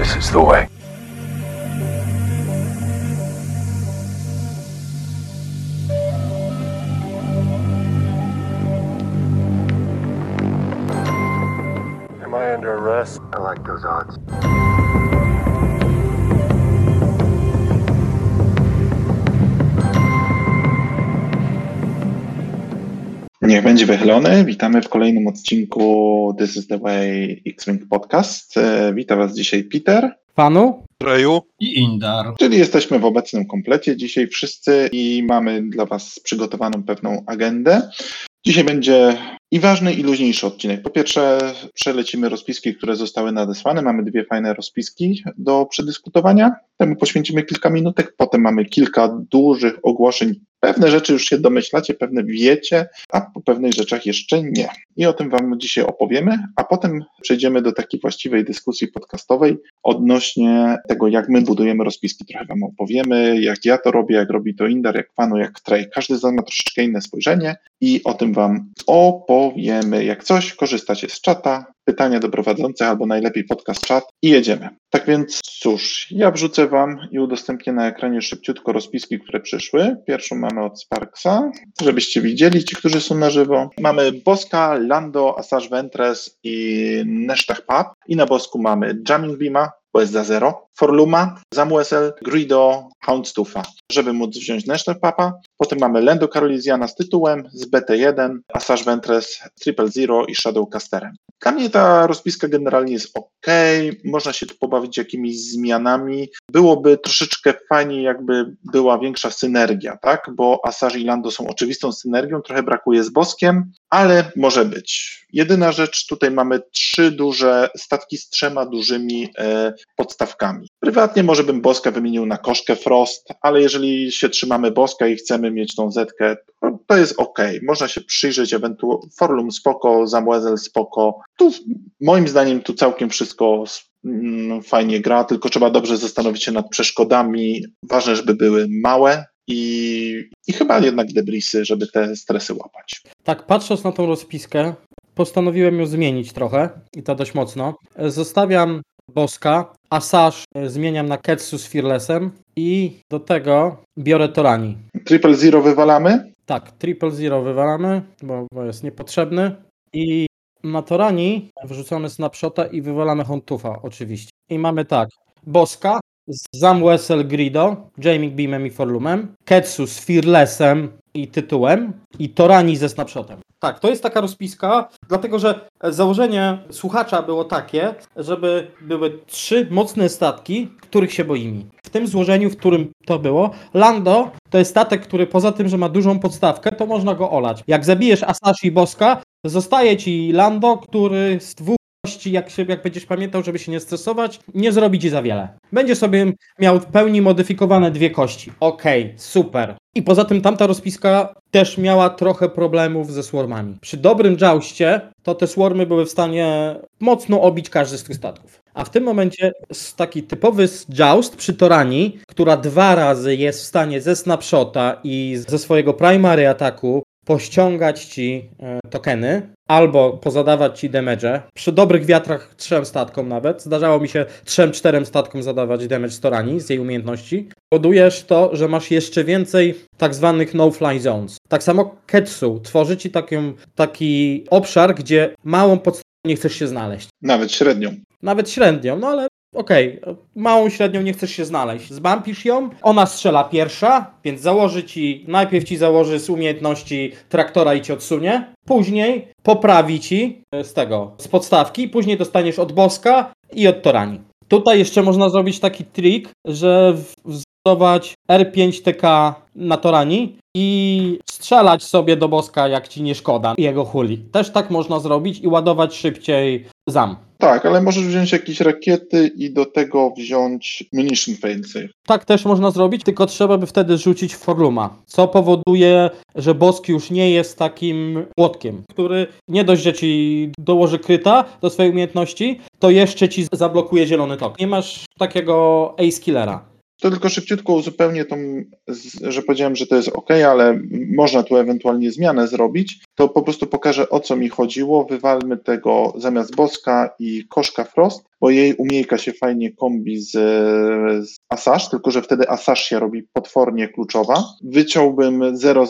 This is the way. Am I under arrest? I like those odds. Niech będzie wychylony. Witamy w kolejnym odcinku This is the Way X-Wing Podcast. E, Witam Was dzisiaj Peter, Panu? Reju? I Indar. czyli jesteśmy w obecnym komplecie dzisiaj wszyscy i mamy dla Was przygotowaną pewną agendę. Dzisiaj będzie i ważny, i luźniejszy odcinek. Po pierwsze, przelecimy rozpiski, które zostały nadesłane. Mamy dwie fajne rozpiski do przedyskutowania. Temu poświęcimy kilka minutek. Potem mamy kilka dużych ogłoszeń. Pewne rzeczy już się domyślacie, pewne wiecie, a po pewnych rzeczach jeszcze nie. I o tym Wam dzisiaj opowiemy, a potem przejdziemy do takiej właściwej dyskusji podcastowej odnośnie tego, jak my budujemy rozpiski. Trochę Wam opowiemy, jak ja to robię, jak robi to Indar, jak Panu, jak Trej. Każdy z nas ma troszeczkę inne spojrzenie i o tym Wam opowiemy. Jak coś, korzystacie z czata, pytania do prowadzących albo najlepiej podcast czat i jedziemy. Tak więc cóż, ja wrzucę Wam i udostępnię na ekranie szybciutko rozpiski, które przyszły. Pierwszą mamy od Sparksa, żebyście widzieli, ci, którzy są na żywo. Mamy Boska, Lando, Asajj Ventress i Nesztach Pap. I na Bosku mamy Jamming Beama, za zero, Forluma, Zamuesel, Grido, Houndstuffa, żeby móc wziąć Nesztach Papa. Potem mamy Lando Caroliziana z tytułem, z BT1, Asajj Ventress, Triple Zero i Shadow Casterem. Dla mnie ta rozpiska generalnie jest ok, można się tu pobawić jakimiś zmianami. Byłoby troszeczkę fajniej, jakby była większa synergia, tak? Bo Asajj i Lando są oczywistą synergią, trochę brakuje z Boskiem, ale może być. Jedyna rzecz, tutaj mamy trzy duże statki z trzema dużymi e, podstawkami. Prywatnie może bym Boska wymienił na koszkę Frost, ale jeżeli się trzymamy Boska i chcemy mieć tą zetkę, to, to jest ok. Można się przyjrzeć ewentualnie Forlum spoko, Zamuezel spoko. Tu moim zdaniem tu całkiem wszystko mm, fajnie gra, tylko trzeba dobrze zastanowić się nad przeszkodami. Ważne, żeby były małe, i, i chyba jednak debrisy, żeby te stresy łapać. Tak, patrząc na tą rozpiskę, postanowiłem ją zmienić trochę i to dość mocno. Zostawiam Boska, Asajj zmieniam na Ketsu z Fearlessem i do tego biorę Torani. Triple Zero wywalamy? Tak, Triple Zero wywalamy, bo, bo jest niepotrzebny i na Torani wrzucamy snapshota i wywalamy Hontufa oczywiście. I mamy tak, Boska, Zamwesel Grido, Jamie Beamem i Forlumem, Ketsu z Fearlessem i tytułem i Torani ze snapshotem. Tak, to jest taka rozpiska, dlatego że założenie słuchacza było takie, żeby były trzy mocne statki, których się boimy. W tym złożeniu, w którym to było, Lando to jest statek, który poza tym, że ma dużą podstawkę, to można go olać. Jak zabijesz Asashi Boska, zostaje ci Lando, który z dwóch jak, się, jak będziesz pamiętał, żeby się nie stresować, nie zrobi ci za wiele. Będzie sobie miał w pełni modyfikowane dwie kości. Okej, okay, super. I poza tym tamta rozpiska też miała trochę problemów ze swarmami. Przy dobrym jouście to te swarmy były w stanie mocno obić każdy z tych statków. A w tym momencie taki typowy joust przy Torani, która dwa razy jest w stanie ze snapshota i ze swojego primary ataku pościągać ci tokeny albo pozadawać ci damage. Przy dobrych wiatrach trzem statkom nawet. Zdarzało mi się trzem, czterem statkom zadawać damage z Torani, z jej umiejętności. Podujesz to, że masz jeszcze więcej tak zwanych no-fly zones. Tak samo Ketsu tworzy ci taki, taki obszar, gdzie małą podstawą nie chcesz się znaleźć. Nawet średnią. Nawet średnią, no ale Okej, okay. małą średnią nie chcesz się znaleźć. Zbampisz ją, ona strzela pierwsza, więc założy ci, najpierw ci założy z umiejętności traktora i cię odsunie, później poprawi ci z tego, z podstawki, później dostaniesz od boska i od torani. Tutaj jeszcze można zrobić taki trik, że wzorować R5TK na torani i strzelać sobie do boska jak ci nie szkoda jego huli. Też tak można zrobić i ładować szybciej zam. Tak, ale możesz wziąć jakieś rakiety i do tego wziąć munition failsafe. Tak też można zrobić, tylko trzeba by wtedy rzucić Forluma, co powoduje, że Bosk już nie jest takim młotkiem, który nie dość, że ci dołoży kryta do swojej umiejętności, to jeszcze ci zablokuje zielony tok. Nie masz takiego ace killera. To tylko szybciutko uzupełnię tą, że powiedziałem, że to jest ok, ale można tu ewentualnie zmianę zrobić. to po prostu pokażę o co mi chodziło. Wywalmy tego zamiast Boska i Koszka Frost, bo jej umiejka się fajnie kombi z, z Asasz, tylko że wtedy Asasz się robi potwornie kluczowa. Wyciąłbym 000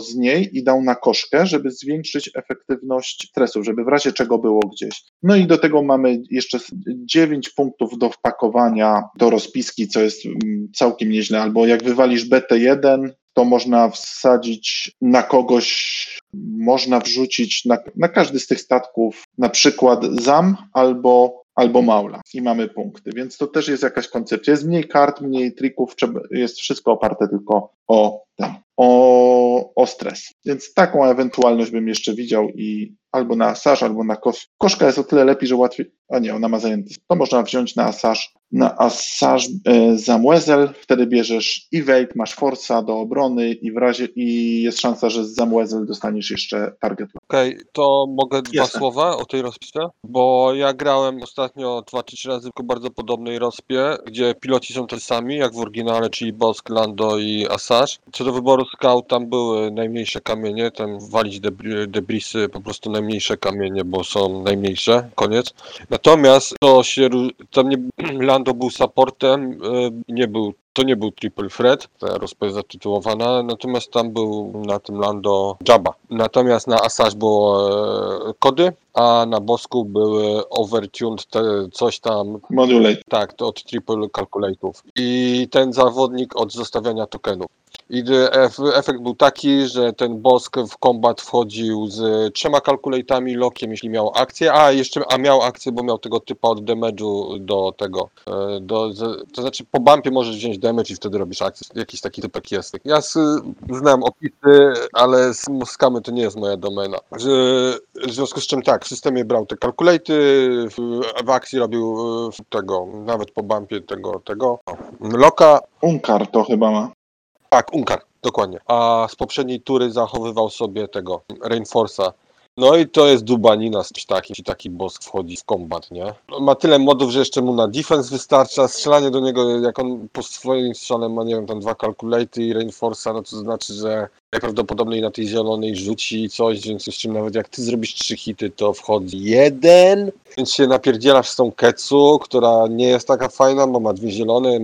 z niej i dał na koszkę, żeby zwiększyć efektywność stresów, żeby w razie czego było gdzieś. No i do tego mamy jeszcze 9 punktów do wpakowania do rozpiski, co jest mm, całkiem nieźle, albo jak wywalisz BT1, to można wsadzić na kogoś, można wrzucić na, na każdy z tych statków na przykład ZAM albo albo maula i mamy punkty, więc to też jest jakaś koncepcja. Jest mniej kart, mniej trików, jest wszystko oparte tylko o ten, o, o stres. Więc taką ewentualność bym jeszcze widział i albo na asaż, albo na kosz. Koszka jest o tyle lepiej, że łatwiej, a nie, ona ma zajęty. To można wziąć na asaż, na asaż e, Zamwezel, wtedy bierzesz evade, masz forsa do obrony i w razie, i jest szansa, że z Zamwezel dostaniesz jeszcze target. Okej, to mogę dwa słowa o tej rozpisce? Bo ja grałem ostatnio dwa czy trzy razy w bardzo podobnej rozpie, gdzie piloci są tacy sami, jak w oryginale, czyli Bosk, Lando i Asaż. Co do wyboru scout, tam były najmniejsze kamienie, tam walić debri- debrisy, po prostu najmniejsze kamienie, bo są najmniejsze, koniec. Natomiast to się, tam nie, Lando był supportem, nie był to nie był Triple Threat, ta rozpa jest zatytułowana, natomiast tam był na tym Lando Jabba. Natomiast na Asaż było e, kody, a na Bosku były overtuned te, coś tam, Modulate. tak, to od Triple Calculate'ów. I ten zawodnik od zostawiania tokenów. I efekt był taki, że ten bosk w kombat wchodził z trzema kalkulatami, lokiem, jeśli miał akcję, a jeszcze, a miał akcję, bo miał tego typa od damage'u do tego, e, do, to znaczy po bumpie możesz wziąć damage i wtedy robisz akcję. Jakiś taki typek jest. Ja s, znam opisy, ale s- skamy to nie jest moja domena. Że, w związku z czym tak, w systemie brał te kalkulaty, w, w akcji robił tego, nawet po bumpie tego, tego, loka, Unkar to chyba ma. tak, Unkar, dokładnie. A z poprzedniej tury zachowywał sobie tego Rainforce'a. No i to jest dubanina z takim, jeśli taki boss wchodzi w kombat, nie? Ma tyle modów, że jeszcze mu na defense wystarcza, strzelanie do niego, jak on po swoim strzale ma, nie wiem, tam dwa calculaty i Rainforce'a, no to znaczy, że najprawdopodobniej na tej zielonej rzuci coś, więc z czym nawet jak ty zrobisz trzy hity, to wchodzi jeden, więc się napierdzielasz z tą Ketsu, która nie jest taka fajna, bo ma dwie zielone,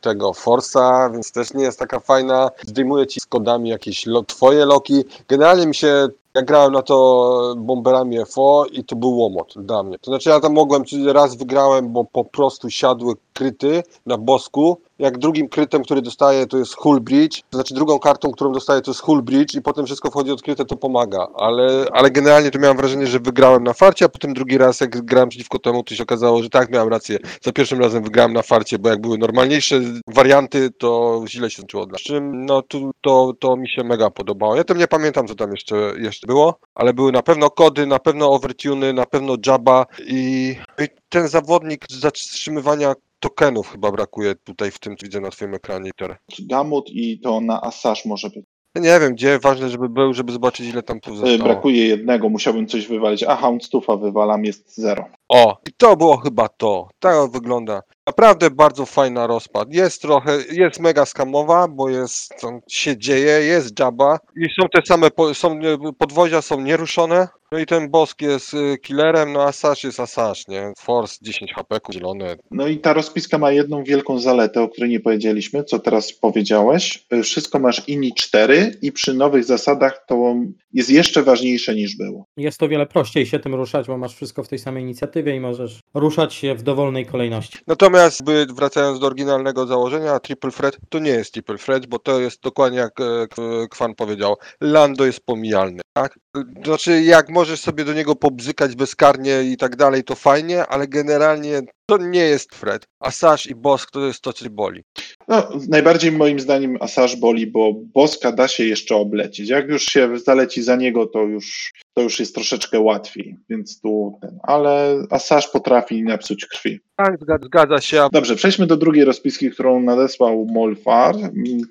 tego Force'a, więc też nie jest taka fajna. Zdejmuje ci z kodami jakieś lo- twoje loki. Generalnie mi się ja grałem na to bomberami FO i to był łomot dla mnie. To znaczy ja tam mogłem, raz wygrałem, bo po prostu siadły kryty na bosku. Jak drugim krytem, który dostaję, to jest Hull Bridge. To znaczy drugą kartą, którą dostaję, to jest Hull Bridge i potem wszystko wchodzi odkryte, to pomaga. Ale, ale generalnie to miałem wrażenie, że wygrałem na farcie, a potem drugi raz, jak grałem przeciwko temu, to się okazało, że tak, miałem rację. Za pierwszym razem wygrałem na farcie, bo jak były normalniejsze warianty, to źle się skończyło dla czym, no tu, to, to mi się mega podobało. Ja tam nie pamiętam, co tam jeszcze, jeszcze było, ale były na pewno kody, na pewno overtuny, na pewno Jabba i, i ten zawodnik zatrzymywania tokenów chyba brakuje tutaj w tym, co widzę na twoim ekranie. Gamut i to na Asaż może być. Nie wiem, gdzie, ważne, żeby był, żeby zobaczyć, ile tam tu E, zostało. Brakuje jednego, musiałbym coś wywalić. A Houndstuffa wywalam, jest zero. O, i to było chyba to. Tak wygląda. Naprawdę bardzo fajna rozpad. Jest trochę, jest mega skamowa, bo jest, tam się dzieje, jest Jabba i są te same, po, są, podwozia są nieruszone. No i ten bosk jest y, killerem, no Asash jest Asash, nie? Force 10 HP, zielone. No i ta rozpiska ma jedną wielką zaletę, o której nie powiedzieliśmy, co teraz powiedziałeś. E, Wszystko masz INI 4 i przy nowych zasadach to jest jeszcze ważniejsze niż było. Jest to wiele prościej się tym ruszać, bo masz wszystko w tej samej inicjatywie i możesz ruszać się w dowolnej kolejności. Natomiast by, wracając do oryginalnego założenia, Triple Threat to nie jest Triple Threat, bo to jest dokładnie jak e, Kwan powiedział, Lando jest pomijalny, tak? Znaczy jak możesz sobie do niego pobzykać bezkarnie i tak dalej, to fajnie, ale generalnie to nie jest threat. A Sash i Bosk to jest to, co boli. No, najbardziej moim zdaniem Asaż boli, bo Boska da się jeszcze oblecieć. Jak już się zaleci za niego, to już, to już jest troszeczkę łatwiej, więc tu ten. Ale Asaż potrafi napsuć krwi. Tak, zgadza, się. Dobrze, przejdźmy do drugiej rozpiski, którą nadesłał Molfar,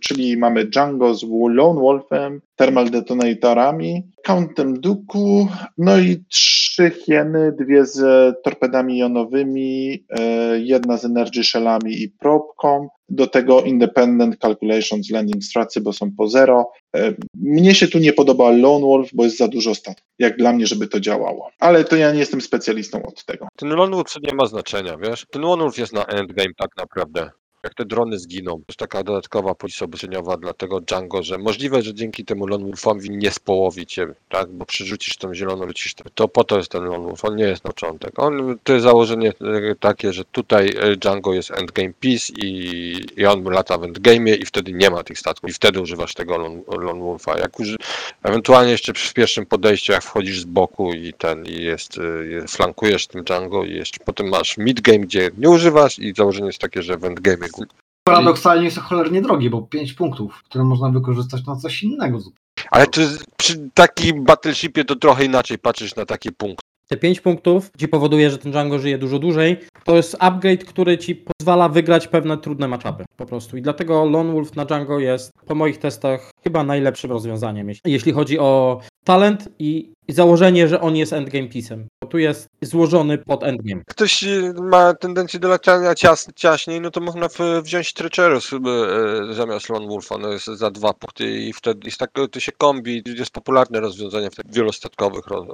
czyli mamy Django z Lone Wolfem, Thermal Detonatorami, Countem Duku, no i trz- trzy hieny, dwie z torpedami jonowymi, e, jedna z energy shellami i probką, do tego independent calculations landing stracy, bo są po zero. E, Mnie się tu nie podoba Lone Wolf, bo jest za dużo statków, jak dla mnie, żeby to działało. Ale to ja nie jestem specjalistą od tego. Ten Lone Wolf nie ma znaczenia, wiesz? Ten Lone Wolf jest na endgame tak naprawdę. Jak te drony zginą. To jest taka dodatkowa policja obyczajowa dla tego Django, że możliwe, że dzięki temu Lone Wolfowi nie społowi cię, tak? Bo przerzucisz tą zieloną, lecisz. To po to jest ten Lone Wolf. On nie jest na początek. On, to jest założenie e, takie, że tutaj e, Django jest endgame piece i, i on lata w endgame'ie i wtedy nie ma tych statków. I wtedy używasz tego Lone, Lone Wolfa. Jak uży, ewentualnie jeszcze przy pierwszym podejściu, jak wchodzisz z boku i ten, i jest, e, flankujesz tym Django i jeszcze potem masz midgame, gdzie nie używasz i założenie jest takie, że w endgame'ie Paradoksalnie jest to cholernie drogie, bo 5 punktów, które można wykorzystać na coś innego. Ale to jest, przy takim battleshipie to trochę inaczej patrzysz na taki punkt. Te 5 punktów ci powoduje, że ten Django żyje dużo dłużej. To jest upgrade, który ci pozwala wygrać pewne trudne matchupy po prostu. I dlatego Lone Wolf na Django jest po moich testach chyba najlepszym rozwiązaniem, jeśli- chodzi o talent i, założenie, że on jest endgame piece'em. Tu jest złożony pod endgame. Ktoś y, ma tendencję do latania cias, ciaśniej, no to można wziąć Treacherous y, y, zamiast Lone Wolfa, no jest za dwa punkty i wtedy jest tak, to się kombi, jest popularne rozwiązanie w wielostatkowych ro,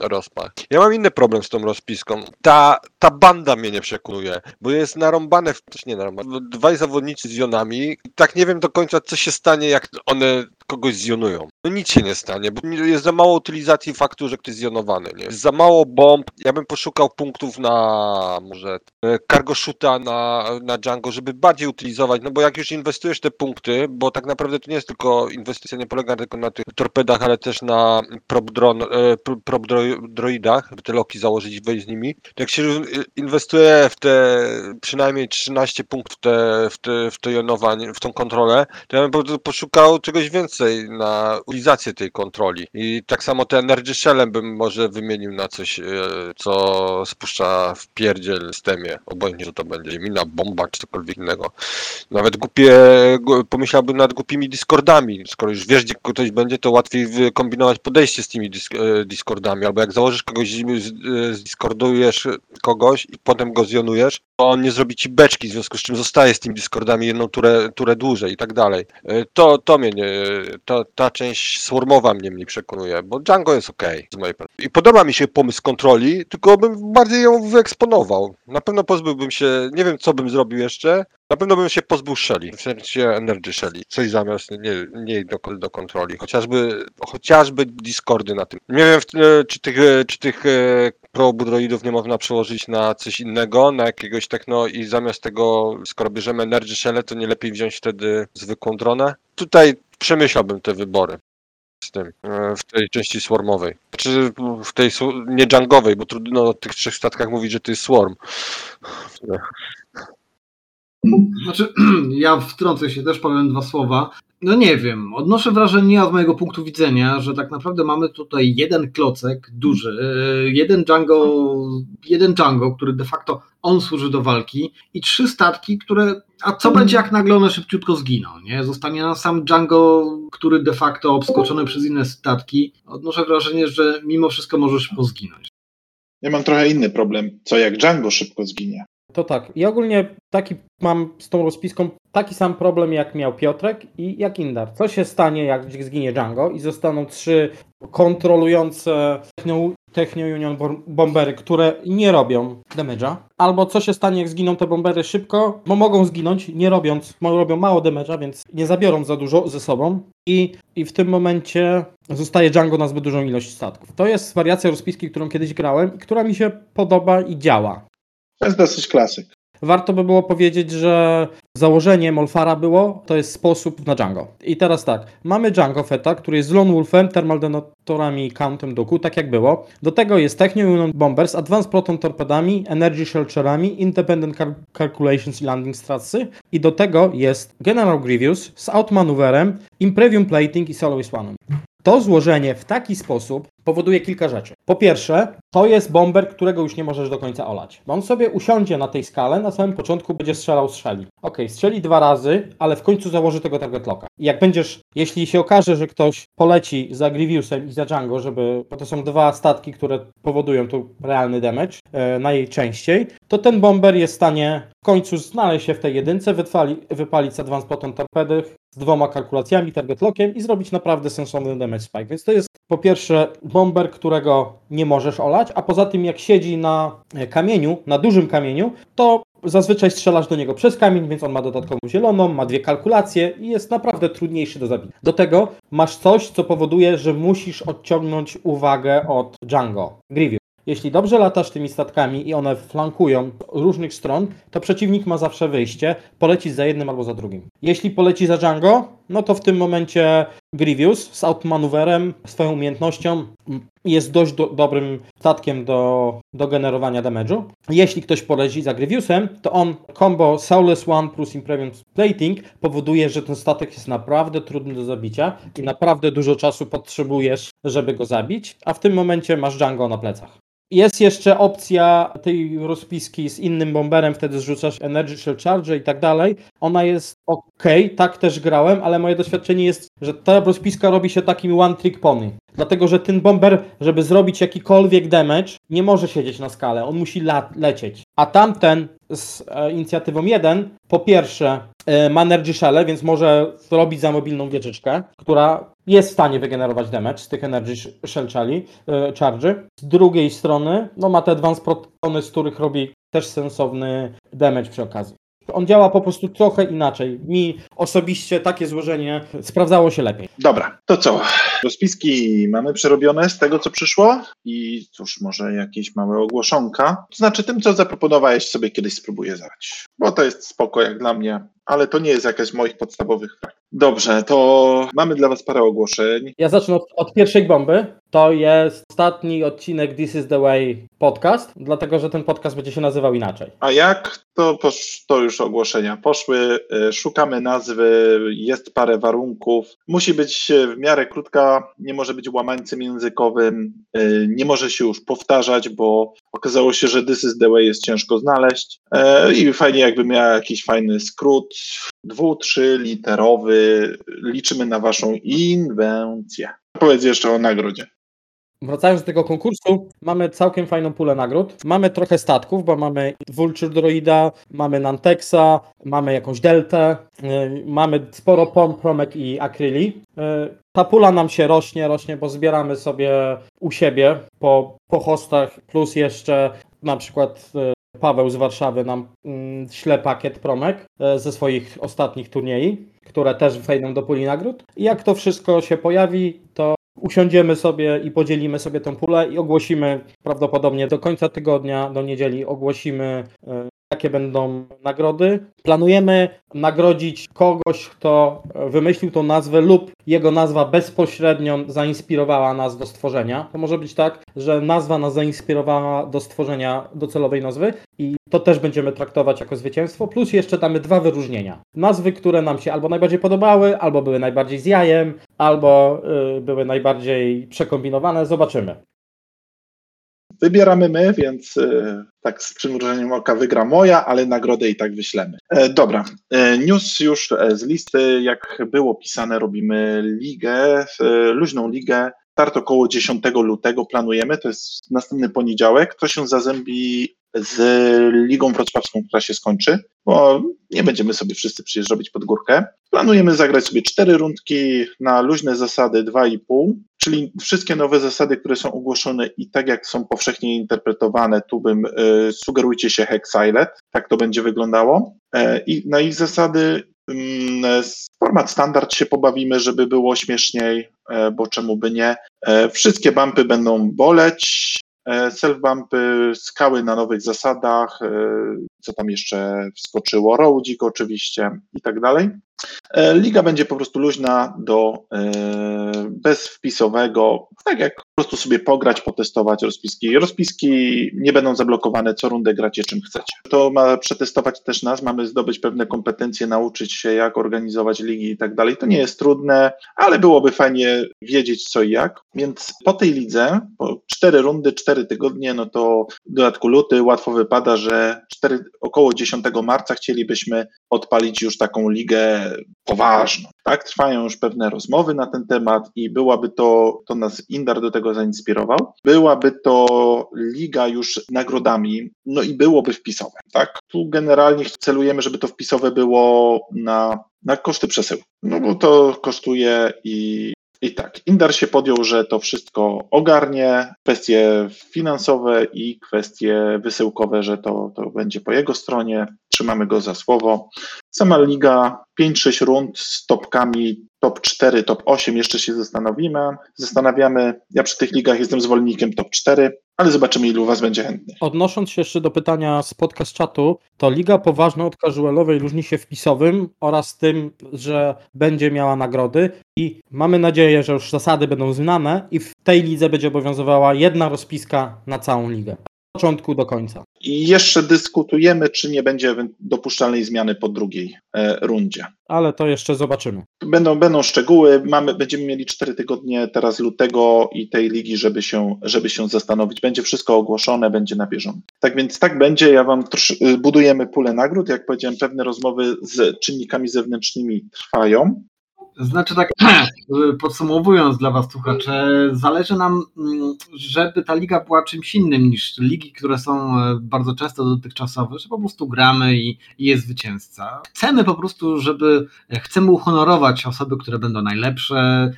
e, rozpach. Ja mam inny problem z tą rozpiską. Ta, ta banda mnie nie przekonuje, bo jest narąbane, w, nie narąbane, dwaj zawodnicy z jonami tak nie wiem do końca, co się stanie, jak one kogoś zjonują. No nic się nie stanie, bo jest za mało utylizacji faktu, że ktoś zjonowany, nie? Jest za mało bomb. Ja bym poszukał punktów na może e, cargo shoota na, na Django, żeby bardziej utylizować, no bo jak już inwestujesz te punkty, bo tak naprawdę to nie jest tylko inwestycja, nie polega tylko na tych torpedach, ale też na prop, dron, e, pr- prop dro- droidach, żeby te loki założyć i wejść z nimi. Jak się inwestuje w te przynajmniej 13 punktów te, w te, w to jonowanie, w tą kontrolę, to ja bym poszukał czegoś więcej na utylizację tej kontroli. I tak samo te Energy Shellem bym może wymienił na coś, e, co spuszcza w pierdziel systemie. Obojętnie, że to będzie mina, bomba czy cokolwiek innego. Nawet głupie, pomyślałbym nad głupimi Discordami. Skoro już wiesz, gdzie ktoś będzie, to łatwiej wykombinować podejście z tymi e, Discordami. Albo jak założysz kogoś, z- z- zdiskordujesz kogoś i potem go zjonujesz, to on nie zrobi ci beczki, w związku z czym zostaje z tymi Discordami jedną turę, turę dłużej i tak dalej. E, To, to mnie nie, to, ta część swarmowa mnie nie przekonuje, bo Django jest ok z mojej perspektywy. I podoba mi się pomysł kontroli, tylko bym bardziej ją wyeksponował. Na pewno pozbyłbym się, nie wiem co bym zrobił jeszcze, na pewno bym się pozbył Shelly, w sensie Energy Shelly, coś zamiast nie, nie do, do kontroli, chociażby, chociażby Discordy na tym. Nie wiem, e, czy tych, e, czy tych e, probudroidów nie można przełożyć na coś innego, na jakiegoś techno i zamiast tego, skoro bierzemy Energy Shell, to nie lepiej wziąć wtedy zwykłą dronę? Tutaj przemyślałbym te wybory z tym, e, w tej części swarmowej. Czy w tej nie jungowej, bo trudno o tych trzech statkach mówić, że to jest swarm. Znaczy, ja wtrącę się, też powiem dwa słowa. No nie wiem, odnoszę wrażenie z mojego punktu widzenia, że tak naprawdę mamy tutaj jeden klocek duży, e, jeden Django, jeden Django, który de facto on służy do walki i trzy statki, które, a co będzie jak nagle one szybciutko zginą, nie? Zostanie nam sam Django, który de facto obskoczony przez inne statki. Odnoszę wrażenie, że mimo wszystko możesz pozginąć. Ja mam trochę inny problem. Co jak Django szybko zginie? To tak. I ogólnie taki mam z tą rozpiską taki sam problem, jak miał Piotrek i jak Indar. Co się stanie, jak zginie Django i zostaną trzy kontrolujące Techno, Techno Union bom- bombery, które nie robią damage'a? Albo co się stanie, jak zginą te bombery szybko, bo mogą zginąć, nie robiąc, robią mało damage'a, więc nie zabiorą za dużo ze sobą. I, I w tym momencie zostaje Django na zbyt dużą ilość statków. To jest wariacja rozpiski, którą kiedyś grałem która mi się podoba i działa. To jest dosyć klasyk. Warto by było powiedzieć, że założenie Molfara było, to jest sposób na Django. I teraz tak, mamy Django Feta, który jest z Lone Wolfem, Thermal Detonatorami Countem Doku, tak jak było. Do tego jest Techno Union Bombers, Advanced Proton Torpedami, Energy Shelterami, Independent Cal- Calculations i Landing Stratsy. I do tego jest General Grievous z Outmaneuverem, Imprevium Plating i Soloist One. To złożenie w taki sposób powoduje kilka rzeczy. Po pierwsze, to jest bomber, którego już nie możesz do końca olać. Bo on sobie usiądzie na tej skale, na samym początku będzie strzelał, strzeli. Ok, strzeli dwa razy, ale w końcu założy tego target locka. I jak będziesz, jeśli się okaże, że ktoś poleci za Grievousem i za Django, żeby, bo to są dwa statki, które powodują tu realny damage e, najczęściej, to ten bomber jest w stanie w końcu znaleźć się w tej jedynce, wypali, wypalić Advanced Proton Torpedy z dwoma kalkulacjami, target lockiem i zrobić naprawdę sensowny damage spike. Więc to jest po pierwsze bomber, którego nie możesz olać, a poza tym jak siedzi na e, kamieniu, na dużym kamieniu, to zazwyczaj strzelasz do niego przez kamień, więc on ma dodatkową zieloną, ma dwie kalkulacje i jest naprawdę trudniejszy do zabicia. Do tego masz coś, co powoduje, że musisz odciągnąć uwagę od Django, Grievous. Jeśli dobrze latasz tymi statkami i one flankują różnych stron, to przeciwnik ma zawsze wyjście, poleci za jednym albo za drugim. Jeśli poleci za Django, no to w tym momencie Grievous z outmaneuverem, swoją umiejętnością jest dość do, dobrym statkiem do, do generowania damage'u. Jeśli ktoś poleci za Grievousem, to on combo Soulless One plus Imperium Plating powoduje, że ten statek jest naprawdę trudny do zabicia i naprawdę dużo czasu potrzebujesz, żeby go zabić, a w tym momencie masz Django na plecach. Jest jeszcze opcja tej rozpiski z innym bomberem, wtedy zrzucasz Energy Shell Charge i tak dalej. Ona jest ok, tak też grałem, ale moje doświadczenie jest, że ta rozpiska robi się takim one trick pony. Dlatego, że ten bomber, żeby zrobić jakikolwiek damage, nie może siedzieć na skale, on musi lecieć. A tamten z e, inicjatywą 1, po pierwsze ma Energy Shell, więc może zrobić za mobilną wieczyczkę, która jest w stanie wygenerować damage z tych Energy Shell e, Charge. Z drugiej strony, no ma te Advanced Protony, z których robi też sensowny damage przy okazji. On działa po prostu trochę inaczej. Mi osobiście takie złożenie sprawdzało się lepiej. Dobra, to co? Rozpiski mamy przerobione z tego, co przyszło i cóż, może jakieś małe ogłoszonka. To znaczy tym, co zaproponowałeś sobie kiedyś spróbuję zagrać. Bo to jest spoko jak dla mnie, ale to nie jest jakaś z moich podstawowych frak. Dobrze, to mamy dla Was parę ogłoszeń. Ja zacznę od, od, pierwszej bomby. To jest ostatni odcinek This is the Way podcast, dlatego że ten podcast będzie się nazywał inaczej. A jak? To, to już ogłoszenia poszły. E, szukamy nazwy, jest parę warunków. Musi być w miarę krótka, nie może być łamańcem językowym, e, nie może się już powtarzać, bo okazało się, że This is the Way jest ciężko znaleźć. I fajnie, jakby miała jakiś fajny skrót, dwu, trzy literowy. Liczymy na Waszą inwencję. Powiedz jeszcze o nagrodzie. Wracając do tego konkursu, mamy całkiem fajną pulę nagród. Mamy trochę statków, bo mamy Vulture Droida, mamy Nantexa, mamy jakąś Deltę, yy, mamy sporo pomp, promek i akryli. Yy, ta pula nam się rośnie, rośnie, bo zbieramy sobie u siebie po, po hostach, plus jeszcze na przykład yy, Paweł z Warszawy nam mm, śle pakiet promek e, ze swoich ostatnich turniej, które też wejdą do puli nagród. I jak to wszystko się pojawi, to usiądziemy sobie i podzielimy sobie tę pulę i ogłosimy prawdopodobnie do końca tygodnia, do niedzieli ogłosimy e, jakie będą nagrody. Planujemy nagrodzić kogoś, kto wymyślił tą nazwę lub jego nazwa bezpośrednio zainspirowała nas do stworzenia. To może być tak, że nazwa nas zainspirowała do stworzenia docelowej nazwy i to też będziemy traktować jako zwycięstwo. Plus jeszcze damy dwa wyróżnienia. Nazwy, które nam się albo najbardziej podobały, albo były najbardziej z jajem, albo yy, były najbardziej przekombinowane. Zobaczymy. Wybieramy my, więc e, tak z przymrużeniem oka wygra moja, ale nagrodę i tak wyślemy. E, dobra, e, news już z listy, jak było pisane, robimy ligę, luźną ligę. Start około 10 lutego planujemy, to jest następny poniedziałek. To się zazębi z Ligą Wrocławską, która się skończy, bo nie będziemy sobie wszyscy przyjeżdżać robić pod górkę. Planujemy zagrać sobie cztery rundki na luźne zasady 2,5, czyli wszystkie nowe zasady, które są ogłoszone i tak jak są powszechnie interpretowane, tu bym y, sugerujcie się Hexilet, tak to będzie wyglądało. E, I na ich zasady mm, format standard się pobawimy, żeby było śmieszniej, e, bo czemu by nie. E, wszystkie bumpy będą boleć, self-bumpy, skały na nowych zasadach, co tam jeszcze wskoczyło, roadzik oczywiście i tak dalej. E, Liga będzie po prostu luźna do e, bezwpisowego, tak jak po prostu sobie pograć, potestować rozpiski. Rozpiski nie będą zablokowane, co rundę gracie czym chcecie. To ma przetestować też nas, mamy zdobyć pewne kompetencje, nauczyć się jak organizować ligi i tak dalej. To nie jest trudne, ale byłoby fajnie wiedzieć co i jak. Więc po tej lidze, po cztery rundy, cztery tygodnie, no to w dodatku luty łatwo wypada, że 4, około 10 marca chcielibyśmy odpalić już taką ligę poważną. Tak, trwają już pewne rozmowy na ten temat i byłaby to, to nas Indar do tego zainspirował, byłaby to liga już nagrodami, no i byłoby wpisowe, tak? Tu generalnie celujemy, żeby to wpisowe było na, na koszty przesyłu, no bo to kosztuje i i tak, Indar się podjął, że to wszystko ogarnie, kwestie finansowe i kwestie wysyłkowe, że to, to będzie po jego stronie. Trzymamy go za słowo. Sama liga 5-6 rund z topkami top 4, top 8 jeszcze się zastanowimy. Zastanawiamy, ja przy tych ligach jestem zwolennikiem top 4, ale zobaczymy ilu was będzie chętnych. Odnosząc się jeszcze do pytania z podcast czatu, to liga poważna od casualowej różni się wpisowym oraz tym, że będzie miała nagrody i mamy nadzieję, że już zasady będą znane i w tej lidze będzie obowiązywała jedna rozpiska na całą ligę początku do końca. I jeszcze dyskutujemy, czy nie będzie dopuszczalnej zmiany po drugiej e, rundzie. Ale to jeszcze zobaczymy. Będą, będą szczegóły. Mamy, będziemy mieli cztery tygodnie teraz lutego i tej ligi, żeby się, żeby się zastanowić. Będzie wszystko ogłoszone, będzie na bieżąco. Tak więc tak będzie. Ja wam trosz, budujemy pulę nagród. Jak powiedziałem, pewne rozmowy z czynnikami zewnętrznymi trwają. Znaczy tak, podsumowując dla Was słuchacze, zależy nam, mm, żeby ta liga była czymś innym niż ligi, które są e, bardzo często dotychczasowe, że po prostu gramy i, i jest zwycięzca. Chcemy po prostu, żeby, e, chcemy uhonorować osoby, które będą najlepsze.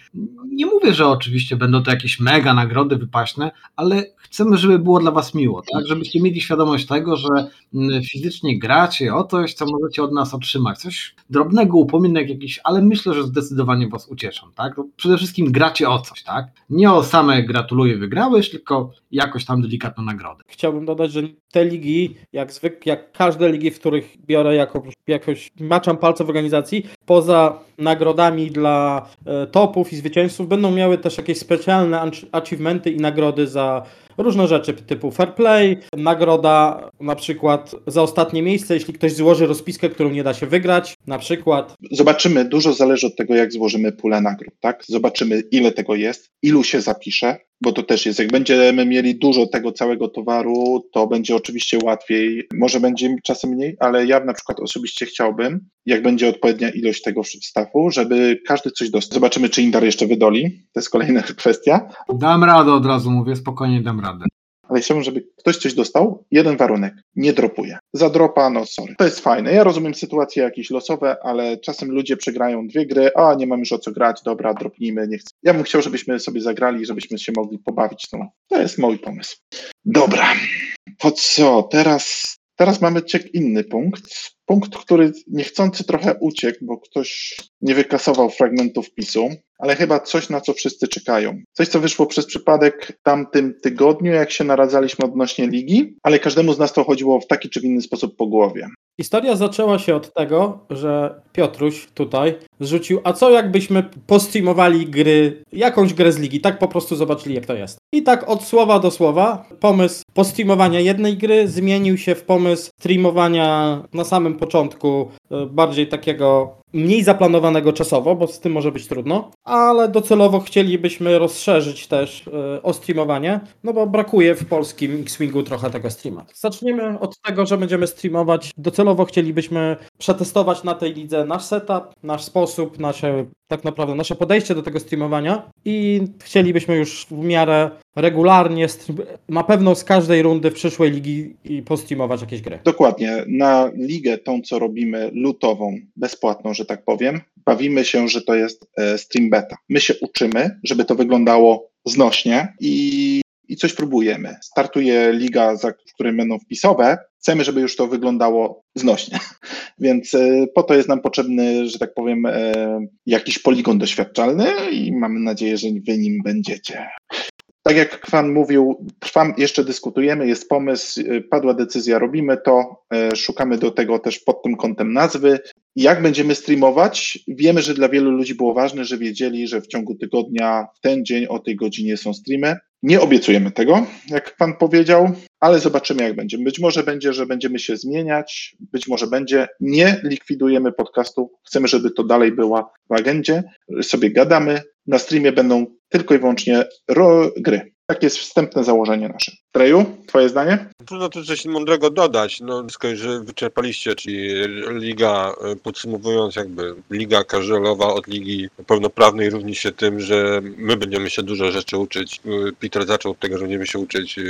Nie mówię, że oczywiście będą to jakieś mega nagrody wypaśne, ale chcemy, żeby było dla Was miło, tak? Żebyście mieli świadomość tego, że mm, fizycznie gracie o coś, co możecie od nas otrzymać. Coś drobnego, upominek jakiś, ale myślę, że zdecydowanie zdecydowanie Was ucieszą, tak? przede wszystkim gracie o coś, tak? Nie o same gratuluję, wygrałeś, tylko jakoś tam delikatną nagrodę. Chciałbym dodać, że te ligi, jak zwykle, jak każde ligi, w których biorę jako, jakoś, maczam palce w organizacji, poza nagrodami dla e, topów i zwycięzców będą miały też jakieś specjalne achievementy i nagrody za różne rzeczy typu fair play, nagroda na przykład za ostatnie miejsce, jeśli ktoś złoży rozpiskę, którą nie da się wygrać, na przykład. Zobaczymy, dużo zależy od tego, jak złożymy pulę nagród, tak? Zobaczymy, ile tego jest, ilu się zapisze, bo to też jest, jak będziemy mieli dużo tego całego towaru, to będzie oczywiście łatwiej, może będzie czasem mniej, ale ja na przykład osobiście chciałbym, jak będzie odpowiednia ilość tego stafu, żeby każdy coś dostał. Zobaczymy, czy Indar jeszcze wydoli, to jest kolejna kwestia. Dam radę od razu, mówię, spokojnie dam radę ale chciałbym, żeby ktoś coś dostał. Jeden warunek, nie dropuje. Za dropa, no sorry. To jest fajne. Ja rozumiem sytuacje jakieś losowe, ale czasem ludzie przegrają dwie gry, a nie mam już o co grać, dobra, dropnijmy, nie chcę. Ja bym chciał, żebyśmy sobie zagrali, żebyśmy się mogli pobawić. No, to jest mój pomysł. Dobra, to co, teraz, teraz mamy ciek inny punkt. Punkt, który niechcący trochę uciekł, bo ktoś nie wykasował fragmentu wpisu ale chyba coś, na co wszyscy czekają. Coś, co wyszło przez przypadek w tamtym tygodniu, jak się naradzaliśmy odnośnie ligi, ale każdemu z nas to chodziło w taki czy w inny sposób po głowie. Historia zaczęła się od tego, że Piotruś tutaj zrzucił, a co jakbyśmy postreamowali gry, jakąś grę z ligi, tak po prostu zobaczyli jak to jest. I tak od słowa do słowa pomysł postreamowania jednej gry zmienił się w pomysł streamowania na samym początku e, bardziej takiego mniej zaplanowanego czasowo, bo z tym może być trudno, ale docelowo chcielibyśmy rozszerzyć też yy, o streamowanie, no bo brakuje w polskim X-Wingu trochę tego streama. Zaczniemy od tego, że będziemy streamować. Docelowo chcielibyśmy przetestować na tej lidze nasz setup, nasz sposób, nasze tak naprawdę nasze podejście do tego streamowania i chcielibyśmy już w miarę regularnie, na pewno z każdej rundy w przyszłej ligi i postreamować jakieś gry. Dokładnie. Na ligę tą, co robimy, lutową, bezpłatną, że tak powiem, bawimy się, że to jest e, stream beta. My się uczymy, żeby to wyglądało znośnie i i coś próbujemy. Startuje liga, za, której będą wpisowe. Chcemy, żeby już to wyglądało znośnie. Więc e, po to jest nam potrzebny, że tak powiem, e, jakiś poligon doświadczalny i mamy nadzieję, że wy nim będziecie. Tak jak Kwan mówił, trwam, jeszcze dyskutujemy, jest pomysł, e, padła decyzja, robimy to, szukamy do tego też pod tym kątem nazwy Jak będziemy streamować? Wiemy, że dla wielu ludzi było ważne, że wiedzieli, że w ciągu tygodnia, w ten dzień o tej godzinie są streamy. Nie obiecujemy tego, jak pan powiedział, ale zobaczymy, jak będzie. Być może będzie, że będziemy się zmieniać, być może będzie. Nie likwidujemy podcastu. Chcemy, żeby to dalej była w agendzie. Sobie gadamy. Na streamie będą tylko i wyłącznie gry. Takie jest wstępne założenie nasze. Treju, twoje zdanie? Trudno tu coś mądrego dodać. No, wszystko już wyczerpaliście, czyli liga, e, podsumowując, jakby liga casualowa od ligi pełnoprawnej różni się tym, że my będziemy się dużo rzeczy uczyć. E, Peter zaczął od tego, że będziemy się uczyć e,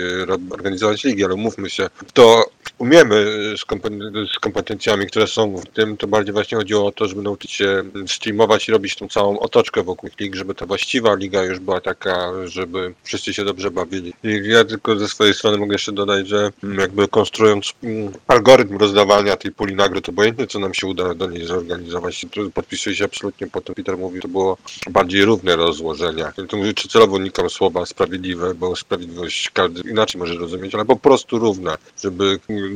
organizować ligi, ale mówmy się, to umiemy z, kompen- z kompetencjami, które są w tym, to bardziej właśnie chodziło o to, żeby nauczyć się streamować i robić tą całą otoczkę wokół lig, żeby ta właściwa liga już była taka, żeby wszyscy się dobrze bawili. I ja tylko ze swojej strony mogę jeszcze dodać, że mm, jakby konstruując mm, algorytm rozdawania tej puli nagród, obojętnie co nam się uda do niej zorganizować, to podpisuję się absolutnie po tym, Peter mówi, to było bardziej równe rozłożenie. To mówię, czy celowo unikam słowa sprawiedliwe, bo sprawiedliwość każdy inaczej może rozumieć, ale po prostu równe, żeby mm,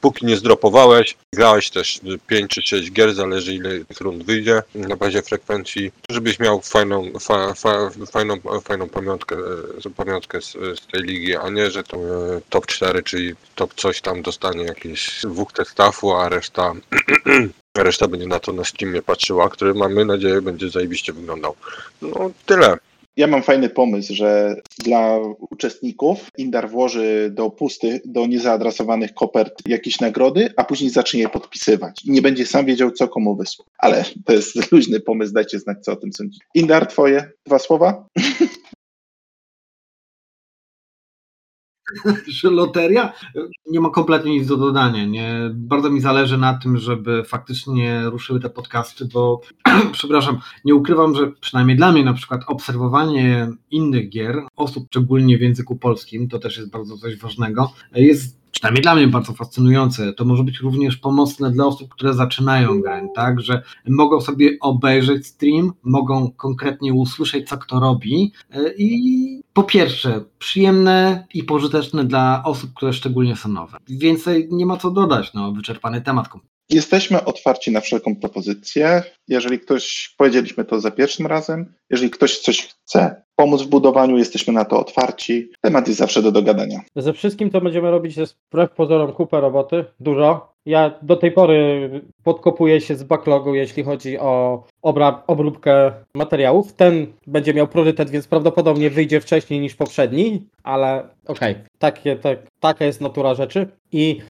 póki nie zdropowałeś, grałeś też 5 czy 6 gier, zależy ile tych rund wyjdzie na bazie frekwencji, żebyś miał fajną, fa, fa, fajną, fajną pamiątkę, e, pamiątkę z, z tej ligi, a nie, że to e, top 4, czyli top coś tam dostanie jakieś dwóch testafu, a reszta reszta będzie na to na Steamie patrzyła, który mamy nadzieję będzie zajebiście wyglądał. No tyle. Ja mam fajny pomysł, że dla uczestników Indar włoży do pustych, do niezaadresowanych kopert jakieś nagrody, a później zacznie je podpisywać. Nie będzie sam wiedział, co komu wysłał. Ale to jest luźny pomysł, dajcie znać, co o tym sądzicie. Indar, twoje dwa słowa? że loteria nie ma kompletnie nic do dodania. Nie? Bardzo mi zależy na tym, żeby faktycznie ruszyły te podcasty, bo przepraszam, nie ukrywam, że przynajmniej dla mnie na przykład obserwowanie innych gier, osób szczególnie w języku polskim, to też jest bardzo coś ważnego, jest przynajmniej dla mnie bardzo fascynujące. To może być również pomocne dla osób, które zaczynają grę, tak, że mogą sobie obejrzeć stream, mogą konkretnie usłyszeć, co kto robi e, i po pierwsze, przyjemne i pożyteczne dla osób, które szczególnie są nowe. Więcej nie ma co dodać, no, wyczerpany temat. Jesteśmy otwarci na wszelką propozycję. Jeżeli ktoś, powiedzieliśmy to za pierwszym razem, jeżeli ktoś coś chce pomóc w budowaniu, jesteśmy na to otwarci. Temat jest zawsze do dogadania. Ze wszystkim, co będziemy robić, jest wbrew pozorom kupę roboty, dużo. Ja do tej pory podkopuję się z backlogu, jeśli chodzi o obra- obróbkę materiałów. Ten będzie miał priorytet, więc prawdopodobnie wyjdzie wcześniej niż poprzedni, ale okej, takie, tak, taka jest natura rzeczy. I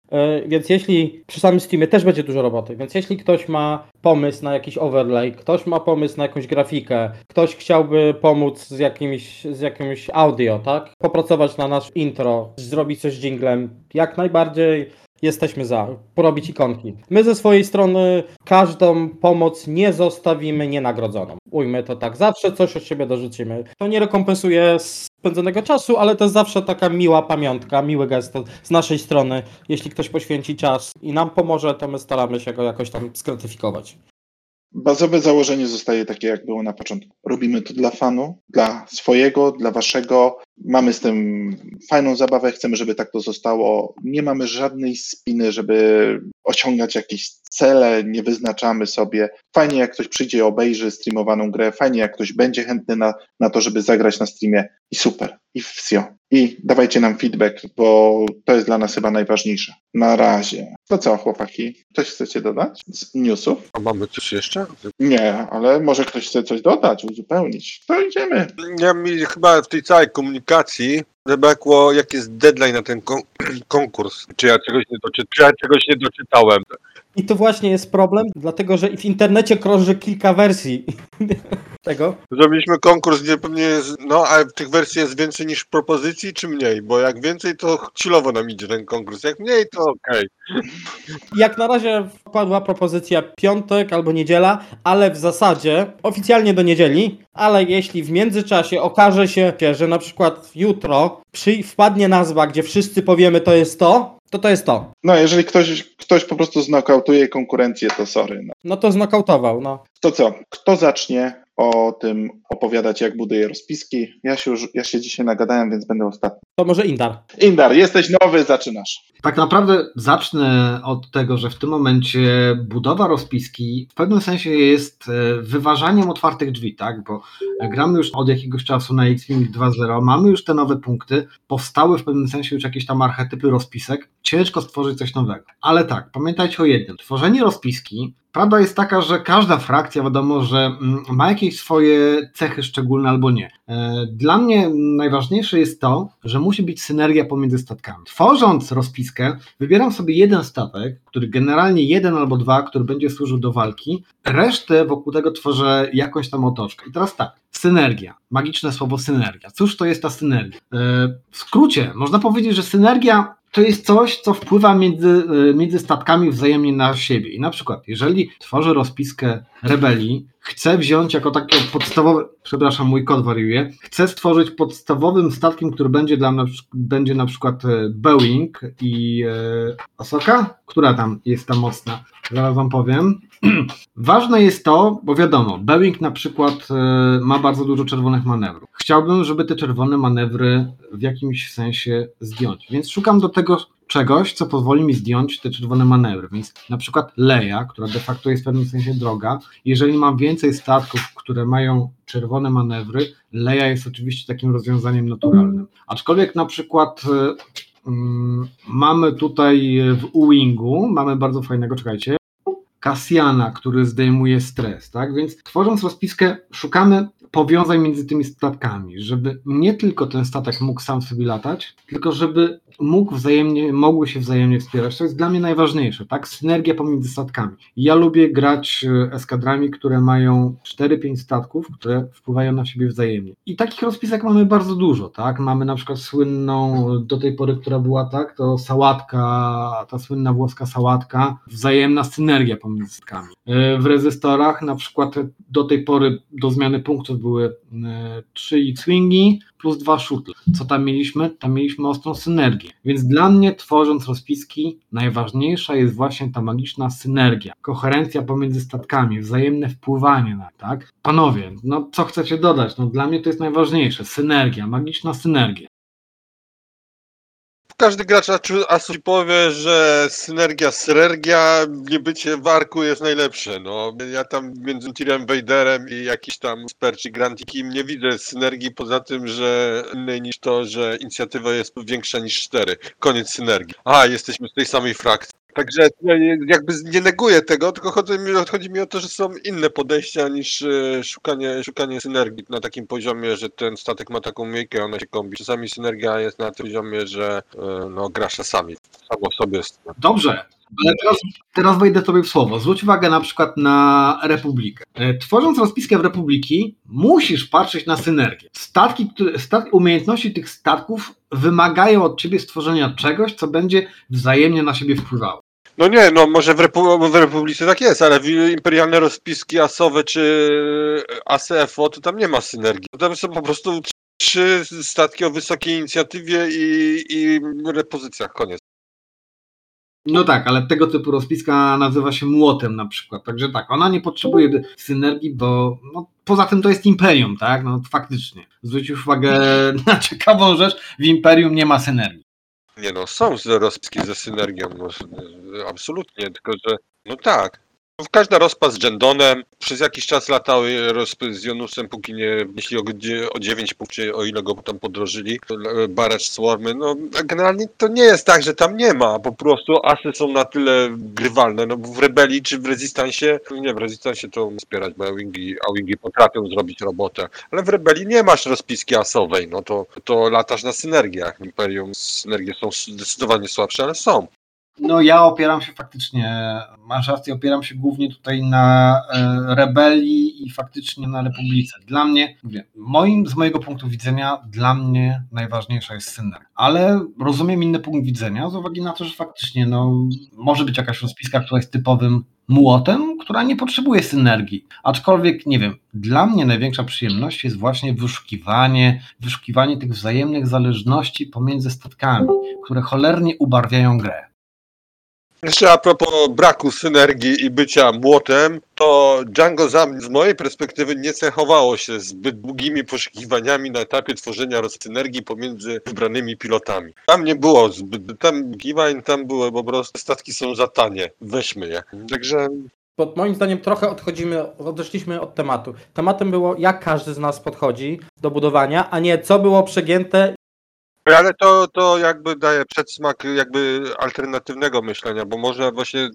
y, więc jeśli przy samym Steamie też będzie dużo roboty, więc jeśli ktoś ma pomysł na jakiś overlay, ktoś ma pomysł na jakąś grafikę, ktoś chciałby pomóc z jakimś, z jakimś audio, tak? Popracować na nasz intro, zrobić coś z jinglem, jak najbardziej jesteśmy za, porobić ikonki. My ze swojej strony każdą pomoc nie zostawimy nienagrodzoną. Ujmy to tak, zawsze coś od siebie dorzucimy. To nie rekompensuje spędzonego czasu, ale to jest zawsze taka miła pamiątka, miły gest z naszej strony. Jeśli ktoś poświęci czas i nam pomoże, to my staramy się go jakoś tam sgratyfikować. Bazowe założenie zostaje takie, jak było na początku. Robimy to dla fanu, dla swojego, dla waszego. Mamy z tym fajną zabawę, chcemy, żeby tak to zostało. Nie mamy żadnej spiny, żeby osiągać jakieś cele, nie wyznaczamy sobie. Fajnie, jak ktoś przyjdzie i obejrzy streamowaną grę, fajnie, jak ktoś będzie chętny na, na to, żeby zagrać na streamie i super, i wsio. I dawajcie nam feedback, bo to jest dla nas chyba najważniejsze. Na razie. To co, chłopaki? Coś chcecie dodać z newsów? A mamy coś jeszcze? Nie, ale może ktoś chce coś dodać, uzupełnić. To idziemy. Ja mi chyba w tej całej komunikacji zabrakło, jaki jest deadline na ten kon- konkurs. Czy ja czegoś nie, czy ja czegoś nie doczytałem. I to właśnie jest problem, dlatego że w internecie krąży kilka wersji tego. Zrobiliśmy konkurs, gdzie pewnie jest, no a tych wersji jest więcej niż propozycji, czy mniej? Bo jak więcej, to chillowo nam idzie ten konkurs. Jak mniej, to okej. Jak na razie wpadła propozycja piątek albo niedziela, ale w zasadzie oficjalnie do niedzieli, ale jeśli w międzyczasie okaże się, że na przykład jutro przy, wpadnie nazwa, gdzie wszyscy powiemy to jest to, to to jest to. No, jeżeli ktoś, ktoś po prostu znokautuje konkurencję, to sorry. No. No to znokautował, no. To co? Kto zacznie o tym opowiadać, jak buduję rozpiski. Ja się, już, ja się dzisiaj nagadałem, więc będę ostatni. To może Indar. Indar, jesteś nowy, zaczynasz. Tak naprawdę zacznę od tego, że w tym momencie budowa rozpiski w pewnym sensie jest e, wyważaniem otwartych drzwi, tak? Bo gramy już od jakiegoś czasu na X-Wing 2.0, mamy już te nowe punkty, powstały w pewnym sensie już jakieś tam archetypy rozpisek, ciężko stworzyć coś nowego. Ale tak, pamiętajcie o jednym. Tworzenie rozpiski Prawda jest taka, że każda frakcja wiadomo, że mm, ma jakieś swoje cechy szczególne albo nie. E, dla mnie najważniejsze jest to, że musi być synergia pomiędzy statkami. Tworząc rozpiskę, wybieram sobie jeden statek, który generalnie jeden albo dwa, który będzie służył do walki, resztę wokół tego tworzę jakąś tam otoczkę. I teraz tak, synergia, magiczne słowo synergia. Cóż to jest ta synergia? E, w skrócie, można powiedzieć, że synergia to jest coś, co wpływa między, e, między statkami wzajemnie na siebie. I na przykład, jeżeli tworzę rozpiskę rebelii, chcę wziąć jako takie podstawowe, przepraszam, mój kod wariuje, chcę stworzyć podstawowym statkiem, który będzie dla mnie, będzie na przykład e, Boeing i e, Osoka, która tam jest ta mocna, zaraz wam powiem. Ważne jest to, bo wiadomo, Boeing na przykład e, ma bardzo dużo czerwonych manewrów. Chciałbym, żeby te czerwone manewry w jakimś sensie zdjąć, więc szukam do tego czegoś, co pozwoli mi zdjąć te czerwone manewry. Więc na przykład Leia, która de facto jest w pewnym sensie droga, jeżeli mam więcej statków, które mają czerwone manewry, Leia jest oczywiście takim rozwiązaniem naturalnym. Aczkolwiek na przykład um, mamy tutaj w U-Wingu, mamy bardzo fajnego, czekajcie, Cassiana, który zdejmuje stres, tak? Więc tworząc rozpiskę, szukamy powiązań między tymi statkami, żeby nie tylko ten statek mógł sam sobie latać, tylko żeby mógł wzajemnie, mogły się wzajemnie wspierać. To jest dla mnie najważniejsze, tak? Synergia pomiędzy statkami. Ja lubię grać e, eskadrami, które mają 4-5 statków, które wpływają na siebie wzajemnie. I takich rozpisek mamy bardzo dużo, tak? Mamy na przykład słynną do tej pory, która była tak, to sałatka, ta słynna włoska sałatka, wzajemna synergia pomiędzy statkami. E, w rezystorach na przykład do tej pory do zmiany punktów były 3 e, X-Wingi plus 2 shuttle. Co tam mieliśmy? Tam mieliśmy ostrą synergię. Więc dla mnie tworząc rozpiski najważniejsza jest właśnie ta magiczna synergia, koherencja pomiędzy statkami, wzajemne wpływanie na tak. Panowie, no co chcecie dodać? No dla mnie to jest najważniejsze, synergia, magiczna synergia każdy gracz asu ci powie, że synergia, synergia, niebycie warku jest najlepsze. No, ja tam między Tyrem Vaderem i jakiś tam Sperci Grantikim nie widzę synergii poza tym, że innej niż to, że inicjatywa jest większa niż cztery. Koniec synergii. A, jesteśmy z tej samej frakcji. Także jakby nie neguję tego, tylko chodzi mi, chodzi mi o to, że są inne podejścia niż e, szukanie, szukanie synergii na takim poziomie, że ten statek ma taką miejkę, ona się kombi. Czasami synergia jest na tym poziomie, że e, no, gra czasami samo sobie. Dobrze, ale teraz, teraz wejdę tobie w słowo. Zwróć uwagę na przykład na Republikę. E, tworząc rozpiskę w Republiki, musisz patrzeć na synergię. Statki, które, statki, umiejętności tych statków wymagają od ciebie stworzenia czegoś, co będzie wzajemnie na siebie wpływało. No nie, no może w, Repu w Republice tak jest, ale imperialne rozpiski asowe czy ASFO to tam nie ma synergii. Tam są po prostu trzy statki o wysokiej inicjatywie i, i repozycjach, koniec. No tak, ale tego typu rozpiska nazywa się młotem na przykład. Także tak, ona nie potrzebuje synergii, bo no, poza tym to jest imperium, tak? No faktycznie. Zwróć uwagę na ciekawą rzecz, w imperium nie ma synergii. Nie no, są rozpiski ze synergią, no, absolutnie, tylko że no tak, Każda rozpa z Gendonem, przez jakiś czas latały rozpy z Jonusem, póki nie wnieśli o, o 9 punktów, o ile go tam podrożyli, Barrage Swarmy, no generalnie to nie jest tak, że tam nie ma, po prostu asy są na tyle grywalne, no w Rebelii czy w Rezystansie, nie w Rezystansie to wspierać, bo wingi, a wingi potrafią zrobić robotę, ale w Rebelii nie masz rozpiski asowej, no to, to latasz na synergiach, Imperium synergie są zdecydowanie słabsze, ale są. No ja opieram się faktycznie, masz rację, opieram się głównie tutaj na e, rebelii i faktycznie na republice. Dla mnie, mówię, moim, z mojego punktu widzenia, dla mnie najważniejsza jest synergia. Ale rozumiem inny punkt widzenia z uwagi na to, że faktycznie no, może być jakaś rozpiska, która jest typowym młotem, która nie potrzebuje synergii. Aczkolwiek, nie wiem, dla mnie największa przyjemność jest właśnie wyszukiwanie, wyszukiwanie tych wzajemnych zależności pomiędzy statkami, które cholernie ubarwiają grę. Jeszcze a propos braku synergii i bycia młotem, to Django Zam z mojej perspektywy nie cechowało się zbyt długimi poszukiwaniami na etapie tworzenia synergii pomiędzy wybranymi pilotami. Tam nie było zbyt, tam giwań, tam były po prostu statki są za tanie, weźmy je. Także Bo moim zdaniem trochę odchodzimy, odeszliśmy od tematu. Tematem było, jak każdy z nas podchodzi do budowania, a nie co było przegięte. Ale to, to jakby daje przedsmak jakby alternatywnego myślenia, bo można właśnie y,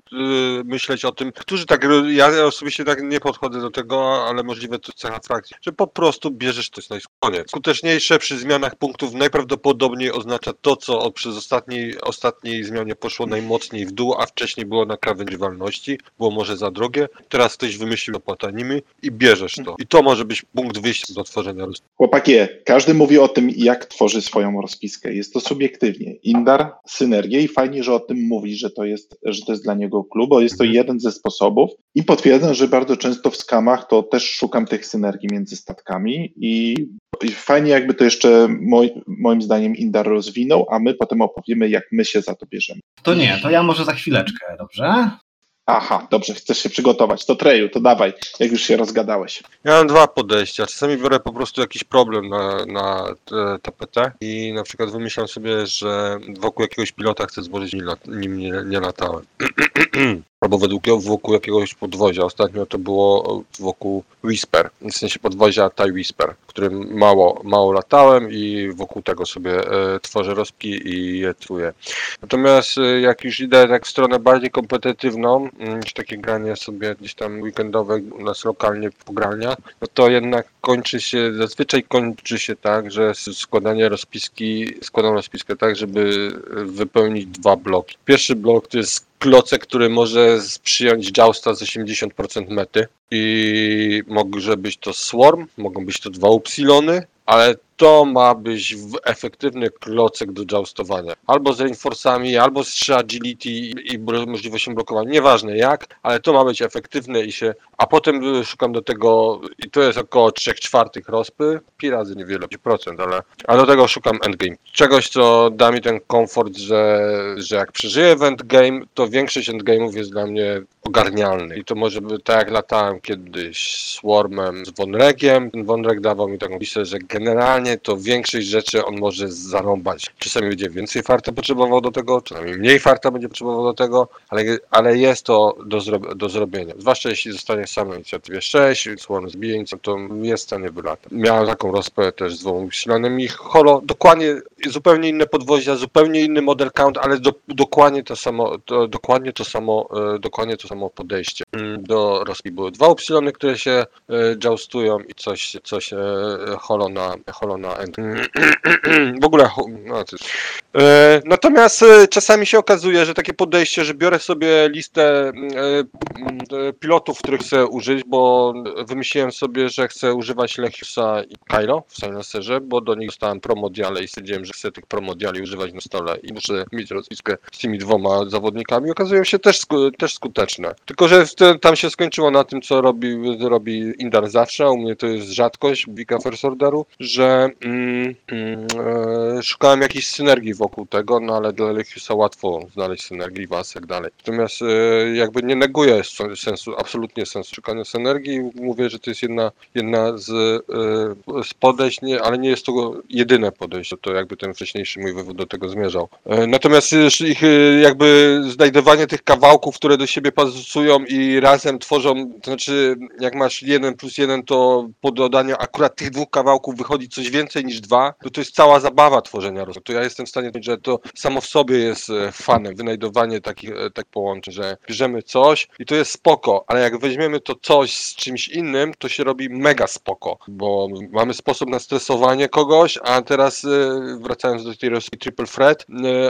myśleć o tym, którzy tak, ja osobiście tak nie podchodzę do tego, ale możliwe to cecha frakcji, że po prostu bierzesz to na koniec. Skuteczniejsze przy zmianach punktów najprawdopodobniej oznacza to, co przez ostatniej, ostatniej zmianie poszło najmocniej w dół, a wcześniej było na krawędzi walności, było może za drogie, teraz ktoś wymyślił opłatanimy i bierzesz to. I to może być punkt wyjścia do tworzenia rozwiązania. Chłopaki, każdy mówi o tym, jak tworzy swoją rozpiskę. Jest to subiektywnie. Indar, synergię i fajnie, że o tym mówi, że to jest, że to jest dla niego klub, bo jest to jeden ze sposobów. I potwierdzam, że bardzo często w skamach to też szukam tych synergii między statkami i i fajnie jakby to jeszcze moj, moim zdaniem Indar rozwinął, a my potem opowiemy, jak my się za to bierzemy. To nie, to ja może za chwileczkę, dobrze? Aha, dobrze, chcesz się przygotować. To Treju, to dawaj, jak już się rozgadałeś. Ja mam dwa podejścia. Czasami biorę po prostu jakiś problem na, na te- tapetę i na przykład wymyślam sobie, że wokół jakiegoś pilota chcę złożyć, nim, nim nie, nie latałem. Albo według wokół jakiegoś podwozia. Ostatnio to było wokół Whisper, w sensie podwozia Thai Whisper, którym mało, mało latałem i wokół tego sobie e, tworzę rozpki i je truję. Natomiast e, jak już idę tak w stronę bardziej kompetywną, mm, niż takie granie sobie gdzieś tam weekendowe u nas lokalnie pogrania, no to jednak kończy się, zazwyczaj kończy się tak, że składanie rozpiski, składam rozpiskę tak, żeby e, wypełnić dwa bloki. Pierwszy blok to jest klocek, który może przyjąć jousta z 80% mety i może być to swarm, mogą być to dwa upsilony, ale to ma być efektywny klocek do joustowania. Albo z reinforcami, albo z 3 agility i możliwością blokowania. Nieważne jak, ale to ma być efektywne i się. A potem y, szukam do tego, i to jest około 3 czwartych rozpy, pi razy niewiele, procent, ale. A do tego szukam endgame. Czegoś, co da mi ten komfort, że, że jak przeżyję w endgame, to większość endgame'ów jest dla mnie ogarnialny. I to może być tak jak latałem kiedyś Swarmem z Vonregiem. Ten Vonreg dawał mi taką listę, że generalnie to większość rzeczy on może zarąbać. Czasami będzie więcej farta potrzebował do tego, czasami mniej farta będzie potrzebował do tego, ale, ale jest to do, zro, do zrobienia. Zwłaszcza jeśli zostanie sam na inicjatywie 6, Swarm z bijęciem, to jest w stanie wylatać. Miałem taką rozpę też z dwoma usilanymi. Holo, dokładnie zupełnie inne podwozia, zupełnie inny model count, ale do, dokładnie to samo, to, dokładnie to samo, e, dokładnie to samo podejście. Mm, Do Rosji były dwa upsilony, które się e, joustują i coś, coś e, holo na, holo na end. W ogóle, no, to E, Natomiast e, czasami się okazuje, że takie podejście, że biorę sobie listę e, pilotów, których chcę użyć, bo wymyśliłem sobie, że chcę używać Lechiusa i Kylo w Silencerze, bo do nich dostałem promodiale i stwierdziłem, że chcę tych promodiali używać na stole i muszę mieć rozpiskę z tymi dwoma zawodnikami. Okazują się też, też skuteczne. Tylko, że tam się skończyło na tym, co robi, robi Indar zawsze, a u mnie to jest rzadkość Bika First Orderu, że mm, mm, e, szukałem jakiejś synergii wokół tego, no ale dla Lechiusa łatwo znaleźć synergii, was, jak dalej. Natomiast e, jakby nie neguję sensu, absolutnie sensu szukania synergii. Mówię, że to jest jedna, jedna z, e, z podejść, nie, ale nie jest to jedyne podejście. To jakby ten wcześniejszy mój wywód do tego zmierzał. Natomiast ich jakby znajdowanie tych kawałków, które do siebie pasują i razem tworzą, to znaczy jak masz jeden plus jeden, to po dodaniu akurat tych dwóch kawałków wychodzi coś więcej niż dwa, to to jest cała zabawa tworzenia rozwiązań. To ja jestem w stanie powiedzieć, że to samo w sobie jest e, fanem, wynajdowanie takich e, tak połączeń, że bierzemy coś i to jest spoko, ale jak weźmiemy to coś z czymś innym, to się robi mega spoko, bo mamy sposób na stresowanie kogoś, a teraz e, wracając do tej rozpiski triple threat,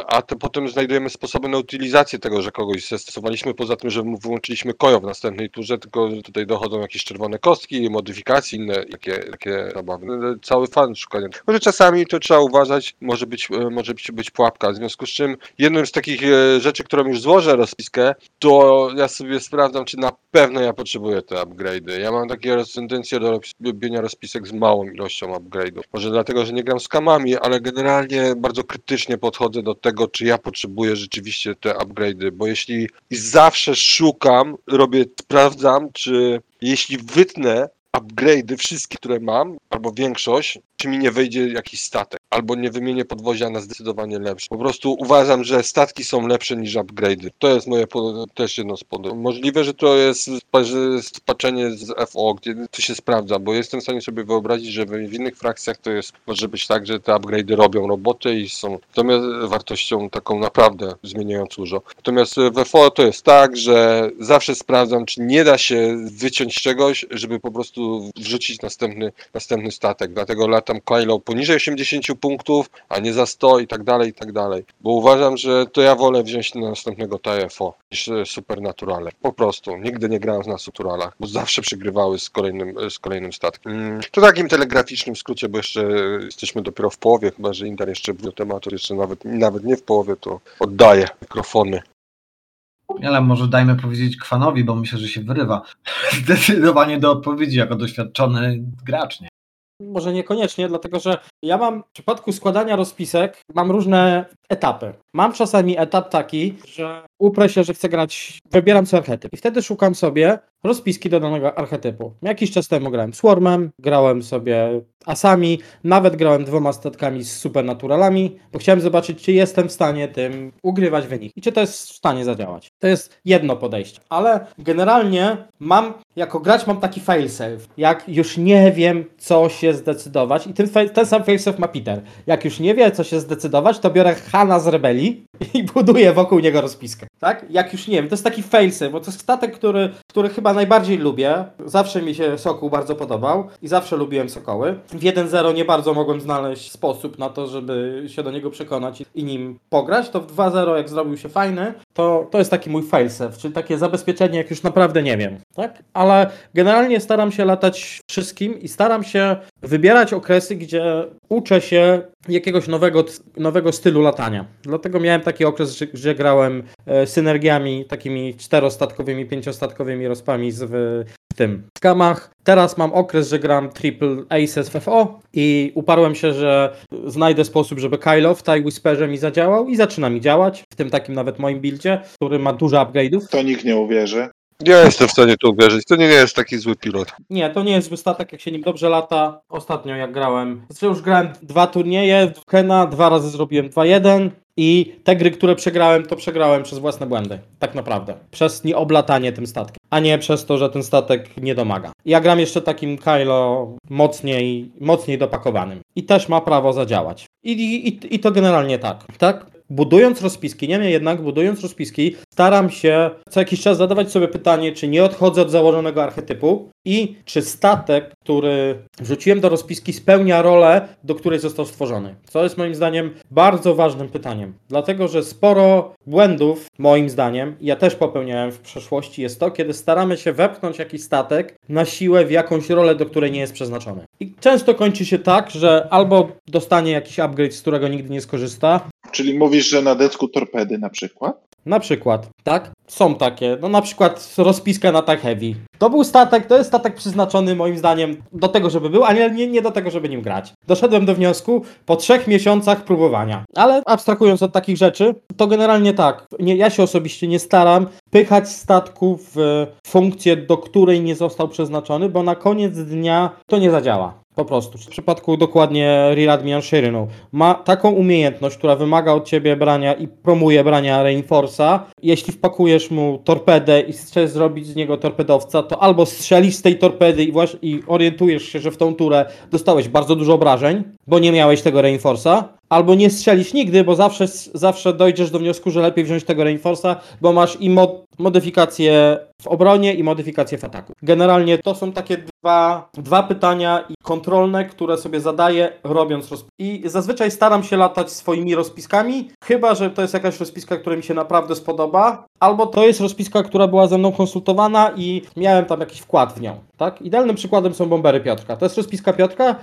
a potem znajdujemy sposoby na utylizację tego, że kogoś zestresowaliśmy, poza tym, że mu wyłączyliśmy kojo w następnej turze, tylko tutaj dochodzą jakieś czerwone kostki, modyfikacje, inne takie, takie zabawy. Cały fan szukania. Może czasami to trzeba uważać, może być, e, może być być pułapka. W związku z czym jedną z takich e, rzeczy, którą już złożę rozpiskę, to ja sobie sprawdzam, czy na pewno ja potrzebuję te upgrade'y. Ja mam takie tendencje do rob- robienia rozpisek z małą ilością upgrade'ów. Może dlatego, że nie gram z kamami, ale generalnie bardzo krytycznie podchodzę do tego, czy ja potrzebuję rzeczywiście te upgrade'y, bo jeśli zawsze szukam, robię, sprawdzam, czy jeśli wytnę upgrade'y wszystkie, które mam, albo większość, czy mi nie wyjdzie jakiś statek, albo nie wymienię podwozia na zdecydowanie lepszy. Po prostu uważam, że statki są lepsze niż upgrade'y. To jest moje też jedno z podejść. Możliwe, że to jest spaczenie z FO, gdzie to się sprawdza, bo jestem w stanie sobie wyobrazić, że w w innych frakcjach to jest, może być tak, że te upgrade'y robią robotę i są natomiast wartością taką naprawdę zmieniającą dużo. Natomiast w FO to jest tak, że zawsze sprawdzam, czy nie da się wyciąć czegoś, żeby po prostu wrzucić następny, następny statek. Dlatego latam Kylo poniżej 80 punktów, a nie za 100 i tak dalej, i tak dalej. Bo uważam, że to ja wolę wziąć na następnego TFO niż e, Supernaturale. Po prostu. Nigdy nie grałem na Supernaturalach, bo zawsze przegrywały z kolejnym, z kolejnym statkiem. Mm, To takim telegraficznym skrócie, bo jeszcze jesteśmy dopiero w połowie, chyba że Inter jeszcze do tematu, jeszcze nawet, nawet nie w połowie, to oddaję mikrofony. Ale może dajmy powiedzieć Kwanowi, bo myślę, że się wyrywa zdecydowanie do odpowiedzi jako doświadczony gracz. Nie? Może niekoniecznie, dlatego że ja mam w przypadku składania rozpisek mam różne etapy. Mam czasami etap taki, że uprę się, że chcę grać, wybieram sobie archetyp i wtedy szukam sobie rozpiski do danego archetypu. Jakiś czas temu grałem Swarmem, grałem sobie Asami, nawet grałem dwoma statkami z Supernaturalami, bo chciałem zobaczyć, czy jestem w stanie tym ugrywać wynik i czy to jest w stanie zadziałać. To jest jedno podejście, ale generalnie mam, jako gracz mam taki failsafe, jak już nie wiem, co się zdecydować i ten, ten sam failsafe ma Peter. Jak już nie wie, co się zdecydować, to biorę Hana z rebelii i buduję wokół niego rozpiskę. Tak? Jak już nie wiem, to jest taki failsafe, bo to jest statek, który, który chyba najbardziej lubię. Zawsze mi się Sokół bardzo podobał i zawsze lubiłem Sokoły. W 1.0 nie bardzo mogłem znaleźć sposób na to, żeby się do niego przekonać i nim pograć. To w 2.0 jak zrobił się fajny, to, to jest taki mój failsafe, czyli takie zabezpieczenie, jak już naprawdę nie wiem. Tak? Ale generalnie staram się latać wszystkim i staram się wybierać okresy, gdzie uczę się jakiegoś nowego, nowego stylu latania. Dlatego miałem taki okres, że, że grałem e, synergiami takimi czterostatkowymi, pięciostatkowymi rozpami z, w, w tym w skamach. Teraz mam okres, że gram triple aces w FO i uparłem się, że znajdę sposób, żeby Kylo w TIE Whisperze mi zadziałał i zaczyna mi działać, w tym takim nawet moim buildzie, który ma dużo upgrade'ów. To nikt nie uwierzy. Ja jestem w stanie to uwierzyć. To nie jest taki zły pilot. Nie, to nie jest zły statek, jak się nim dobrze lata. Ostatnio jak grałem, znaczy już grałem dwa turnieje, w Kena, dwa razy zrobiłem 2-1 i te gry, które przegrałem, to przegrałem przez własne błędy. Tak naprawdę. Przez nieoblatanie tym statkiem, a nie przez to, że ten statek nie domaga. Ja gram jeszcze takim Kylo mocniej, mocniej dopakowanym i też ma prawo zadziałać. I, i, i to generalnie tak, tak? Budując rozpiski, niemniej jednak budując rozpiski, staram się co jakiś czas zadawać sobie pytanie, czy nie odchodzę od założonego archetypu i czy statek, który wrzuciłem do rozpiski, spełnia rolę, do której został stworzony. Co jest moim zdaniem bardzo ważnym pytaniem. Dlatego, że sporo błędów, moim zdaniem, ja też popełniałem w przeszłości, jest to, kiedy staramy się wepchnąć jakiś statek na siłę w jakąś rolę, do której nie jest przeznaczony. I często kończy się tak, że albo dostanie jakiś upgrade, z którego nigdy nie skorzysta, Czyli mówisz, że na decku torpedy na przykład? na przykład, tak? Są takie, no na przykład rozpiska na tak heavy. To był statek, to jest statek przeznaczony moim zdaniem do tego, żeby był, a nie, nie, nie do tego, żeby nim grać. Doszedłem do wniosku po trzech miesiącach próbowania. Ale abstrahując od takich rzeczy, to generalnie tak. Nie, ja się osobiście nie staram pychać statku w funkcję, do której nie został przeznaczony, bo na koniec dnia to nie zadziała. Po prostu. W przypadku dokładnie Real Admiral Shirinu. Ma taką umiejętność, która wymaga od ciebie brania i promuje brania Reinforce'a. Jeśli wpakujesz mu torpedę i chcesz zrobić z niego torpedowca, to albo strzelisz z tej torpedy i, właśnie, i orientujesz się, że w tą turę dostałeś bardzo dużo obrażeń, bo nie miałeś tego Reinforce'a, albo nie strzelisz nigdy, bo zawsze, zawsze dojdziesz do wniosku, że lepiej wziąć tego Reinforce'a, bo masz i mod, modyfikację w obronie i modyfikację w ataku. Generalnie to są takie dwa, dwa pytania kontrolne, które sobie zadaję robiąc rozp- I zazwyczaj staram się latać swoimi rozpiskami, chyba że to jest jakaś rozpiska, która mi się naprawdę spodoba, albo to jest rozpiska, która była ze mną konsultowana i miałem tam jakiś wkład w nią. Tak? Idealnym przykładem są bombery Piotrka. To jest rozpiska Piotrka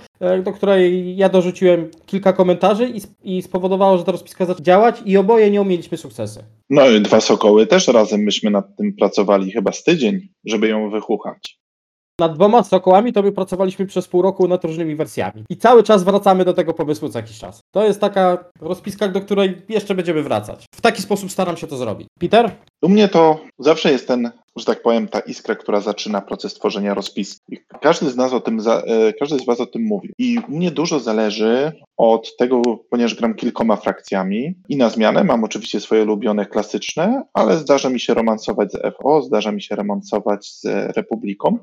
do której ja dorzuciłem kilka komentarzy i, i spowodowało, że ta rozpiska zaczęła działać i oboje nią mieliśmy sukcesy. No i dwa sokoły też razem myśmy nad tym pracowali chyba z tydzień, żeby ją wychuchać. Nad dwoma sokołami to my pracowaliśmy przez pół roku nad różnymi wersjami. I cały czas wracamy do tego pomysłu co jakiś czas. To jest taka rozpiska, do której jeszcze będziemy wracać. W taki sposób staram się to zrobić. Peter? U mnie to zawsze jest ten, że tak powiem, ta iskra, która zaczyna proces tworzenia rozpiski. Każdy z nas o tym, za, e, każdy z Was o tym mówił. I u mnie dużo zależy od tego, ponieważ gram kilkoma frakcjami i na zmianę mam oczywiście swoje ulubione klasyczne, ale zdarza mi się romansować z FO, zdarza mi się romansować z Republiką.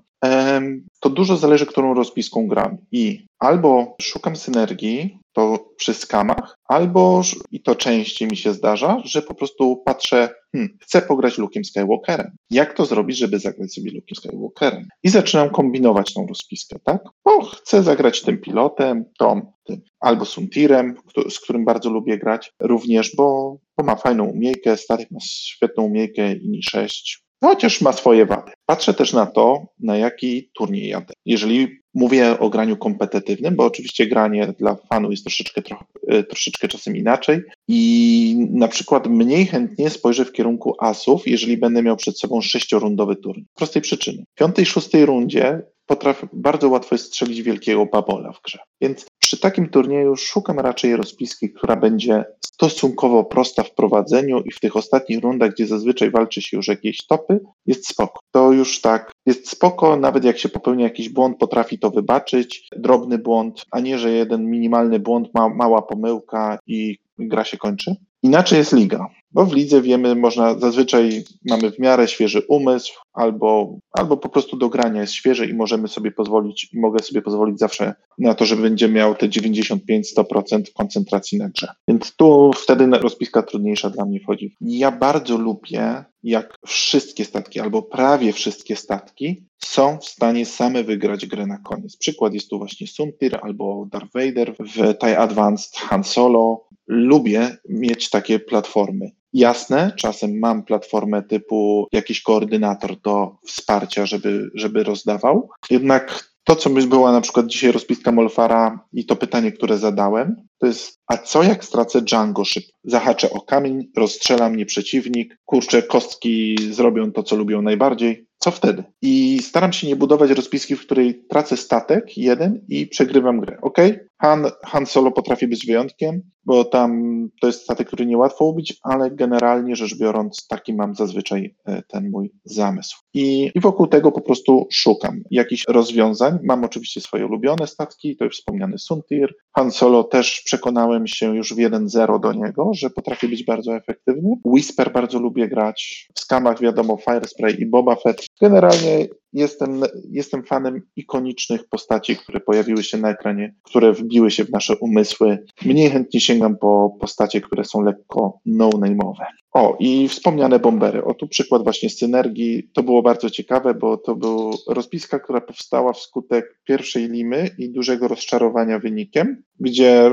To dużo zależy, którą rozpiską gram. I albo szukam synergii, to przy skamach, albo, i to częściej mi się zdarza, że po prostu patrzę, hmm, chcę pograć Luke'em Skywalkerem. Jak to zrobić, żeby zagrać sobie Luke'em Skywalkerem? I zaczynam kombinować tą rozpiskę, tak? O, chcę zagrać tym pilotem, tą, tym, albo Suntirem, z którym bardzo lubię grać również, bo, bo ma fajną umiejkę, statek ma świetną umiejkę i 6, no, chociaż ma swoje wady. Patrzę też na to, na jaki turniej jadę. Jeżeli mówię o graniu kompetytywnym, bo oczywiście granie dla fanu jest troszeczkę, trochę, e, troszeczkę czasem inaczej i na przykład mniej chętnie spojrzę w kierunku asów, jeżeli będę miał przed sobą sześciorundowy turniej. Z prostej przyczyny. W piątej, szóstej rundzie potrafię, bardzo łatwo jest strzelić wielkiego babola w grze. Więc przy takim turnieju szukam raczej rozpiski, która będzie stosunkowo prosta w prowadzeniu i w tych ostatnich rundach, gdzie zazwyczaj walczy się już jakieś topy, jest spoko. To już tak, jest spoko, nawet jak się popełnia jakiś błąd, potrafi to wybaczyć, drobny błąd, a nie, że jeden minimalny błąd, ma, mała pomyłka i gra się kończy. Inaczej jest liga, bo w lidze wiemy, można zazwyczaj mamy w miarę świeży umysł, albo, albo po prostu do grania jest świeży i możemy sobie pozwolić, i mogę sobie pozwolić zawsze na to, że będzie miał te 95-100% koncentracji na grze. Więc tu wtedy rozpiska trudniejsza dla mnie wchodzi. Ja bardzo lubię, jak wszystkie statki, albo prawie wszystkie statki są w stanie same wygrać grę na koniec. Przykład jest tu właśnie Suntir albo Darth Vader w TIE Advanced Han Solo. Lubię mieć takie platformy. Jasne, czasem mam platformę typu jakiś koordynator do wsparcia, żeby, żeby rozdawał. Jednak to, co by była na przykład dzisiaj rozpiska Molfara i to pytanie, które zadałem, to jest, a co jak stracę Django szybko? Zahaczę o kamień, rozstrzela mnie przeciwnik, kurczę, kostki zrobią to, co lubią najbardziej. Co wtedy? I staram się nie budować rozpiski, w której tracę statek jeden i przegrywam grę. Ok? Han, Han Solo potrafi być wyjątkiem, bo tam to jest statek, który niełatwo ubić, ale generalnie rzecz biorąc, taki mam zazwyczaj e, ten mój zamysł. I, I wokół tego po prostu szukam jakichś rozwiązań. Mam oczywiście swoje ulubione statki, to już wspomniany Suntir. Han Solo też przekonałem się już w 1-0 do niego, że potrafi być bardzo efektywny. Whisper bardzo lubię grać. W skamach wiadomo Firespray i Boba Fett. Generalnie jestem, jestem fanem ikonicznych postaci, które pojawiły się na ekranie, które wbiły się w nasze umysły. Mniej chętnie sięgam po postacie, które są lekko no-name'owe. O, i wspomniane bombery. O, tu przykład właśnie synergii. To było bardzo ciekawe, bo to była rozpiska, która powstała wskutek pierwszej limy i dużego rozczarowania wynikiem, gdzie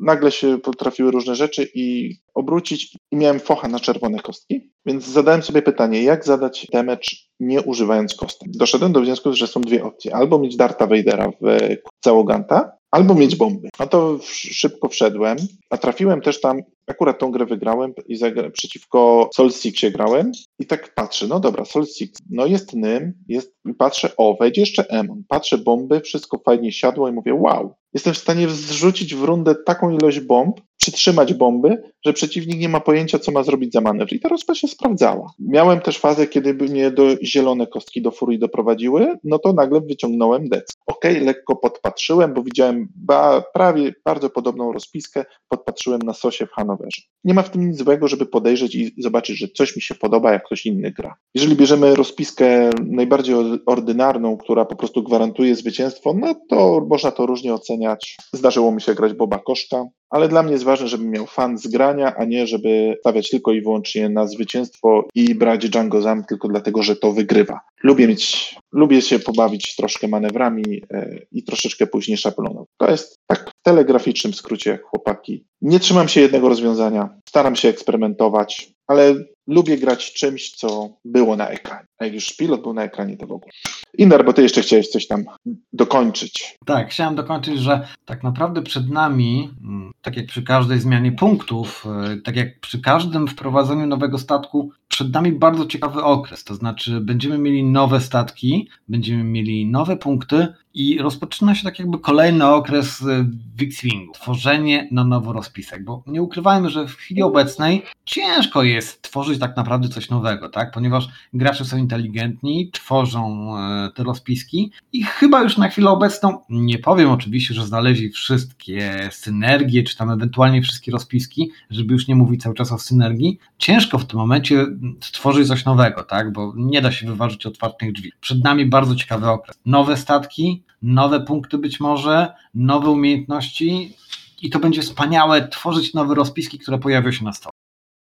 nagle się potrafiły różne rzeczy i obrócić i miałem focha na czerwone kostki, więc zadałem sobie pytanie, jak zadać damage nie używając kostek. Doszedłem do wniosku, że są dwie opcje. Albo mieć Darta Vadera w załoganta, albo mieć bomby. No to szybko wszedłem, a trafiłem też tam, akurat tą grę wygrałem i zagra, przeciwko Sol grałem i tak patrzę, no dobra, Sol Six, no jest Nym, jest, patrzę, o, wejdzie jeszcze Emon, patrzę bomby, wszystko fajnie siadło i mówię, wow, jestem w stanie zrzucić w rundę taką ilość bomb, przytrzymać bomby, że przeciwnik nie ma pojęcia, co ma zrobić za manewr. I ta rozpa się sprawdzała. Miałem też fazę, kiedy mnie do zielone kostki do furii doprowadziły, no to nagle wyciągnąłem dec. Okej, lekko podpatrzyłem, bo widziałem ba, prawie bardzo podobną rozpiskę, podpatrzyłem na sosie w Hanowerze. Nie ma w tym nic złego, żeby podejrzeć i zobaczyć, że coś mi się podoba, jak ktoś inny gra. Jeżeli bierzemy rozpiskę najbardziej or- ordynarną, która po prostu gwarantuje zwycięstwo, no to można to różnie oceniać. Zdarzyło mi się grać Boba Koszka, ale dla mnie jest ważne, żebym miał fan z grania, a nie żeby stawiać tylko i wyłącznie na zwycięstwo i brać Django Zam tylko dlatego, że to wygrywa. Lubię mieć, lubię się pobawić troszkę manewrami e, i troszeczkę później szabloną. To jest tak w telegraficznym skrócie, chłopaki. Nie trzymam się jednego rozwiązania, staram się eksperymentować, ale lubię grać czymś, co było na ekranie. A jak już pilot był na ekranie, to w ogóle. Inar, bo ty jeszcze chciałeś coś tam dokończyć. Tak, chciałem dokończyć, że tak naprawdę przed nami, mm, tak jak przy każdej zmianie punktów, y, tak jak przy każdym wprowadzeniu nowego statku, przed nami bardzo ciekawy okres. To znaczy, będziemy mieli nowe statki, będziemy mieli nowe punkty i rozpoczyna się tak jakby kolejny okres y, w X-Wingu. Tworzenie na nowo rozpisek, bo nie ukrywajmy, że w chwili obecnej ciężko jest tworzyć tak naprawdę coś nowego, tak? Ponieważ gracze są inteligentni, tworzą e, te rozpiski i chyba już na chwilę obecną, nie powiem oczywiście, że znaleźli wszystkie synergie, czy tam ewentualnie wszystkie rozpiski, żeby już nie mówić cały czas o synergii, ciężko w tym momencie stworzyć coś nowego, tak? Bo nie da się wyważyć otwartych drzwi. Przed nami bardzo ciekawy okres. Nowe statki, nowe punkty być może, nowe umiejętności i to będzie wspaniałe tworzyć nowe rozpiski, które pojawią się na stole.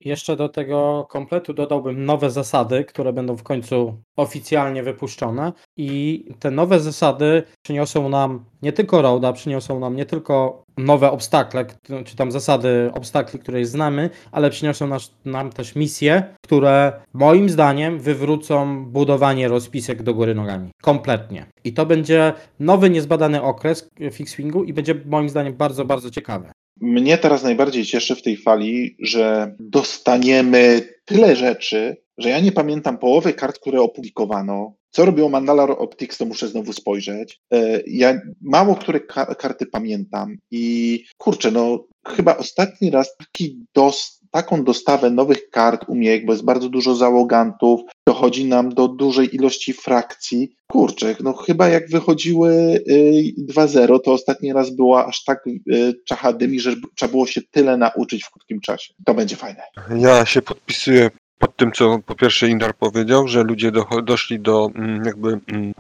Jeszcze do tego kompletu dodałbym nowe zasady, które będą w końcu oficjalnie wypuszczone. I te nowe zasady przyniosą nam nie tylko roada, przyniosą nam nie tylko nowe obstakle, czy tam zasady obstakli, które znamy, ale przyniosą nas, nam też misje, które moim zdaniem wywrócą budowanie rozpisek do góry nogami. Kompletnie. I to będzie nowy, niezbadany okres w X-Wingu i będzie moim zdaniem bardzo, bardzo ciekawy. Mnie teraz najbardziej cieszy w tej fali, że dostaniemy tyle rzeczy, że ja nie pamiętam połowy kart, które opublikowano. Co robiło Mandalar Optics, to muszę znowu spojrzeć. E, ja mało które ka karty pamiętam i kurczę, no chyba ostatni raz taki dos taką dostawę nowych kart umiejek, bo jest bardzo dużo załogantów, dochodzi nam do dużej ilości frakcji. Kurczę, no chyba jak wychodziły y, 2-0, to ostatni raz była aż tak y, czachadymi, że trzeba było się tyle nauczyć w krótkim czasie. To będzie fajne. Ja się podpisuję pod tym, co po pierwsze Indar powiedział, że ludzie do, doszli do mm, jakby mm,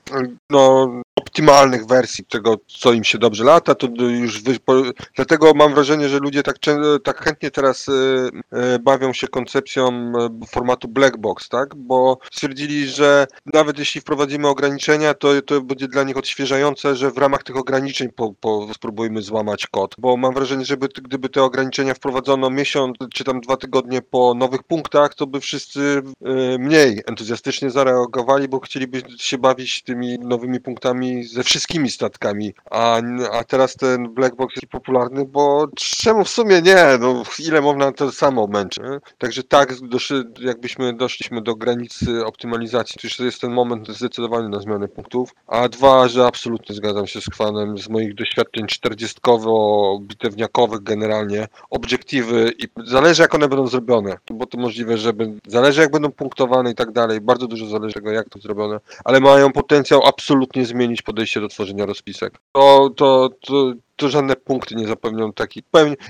no, optymalnych wersji tego, co im się dobrze lata, to już dlatego mam wrażenie, że ludzie tak, tak chętnie teraz y, y, bawią się koncepcją y, formatu black box, tak? Bo stwierdzili, że nawet jeśli wprowadzimy ograniczenia, to, to będzie dla nich odświeżające, że w ramach tych ograniczeń po, po spróbujmy złamać kod. Bo mam wrażenie, że gdyby te ograniczenia wprowadzono miesiąc czy tam dwa tygodnie po nowych punktach, to by wszyscy mniej entuzjastycznie zareagowali, bo chcieliby się bawić tymi nowymi punktami ze wszystkimi statkami, a, a teraz ten black box jest popularny, bo czemu w sumie nie? No, ile można to samo męczy. Także tak, doszy, jakbyśmy doszliśmy do granicy optymalizacji, to już jest ten moment zdecydowany na zmianę punktów, a dwa, że absolutnie zgadzam się z Kwanem, z moich doświadczeń czterdziestkowo-bitewniakowych generalnie, obiektywy i zależy jak one będą zrobione, bo to możliwe, żeby, zależy jak będą punktowane i tak dalej, bardzo dużo zależy tego jak to zrobione, ale mają potencjał absolutnie zmienić podejście do tworzenia rozpisek. To, to, to, to żadne punkty nie zapewnią takich.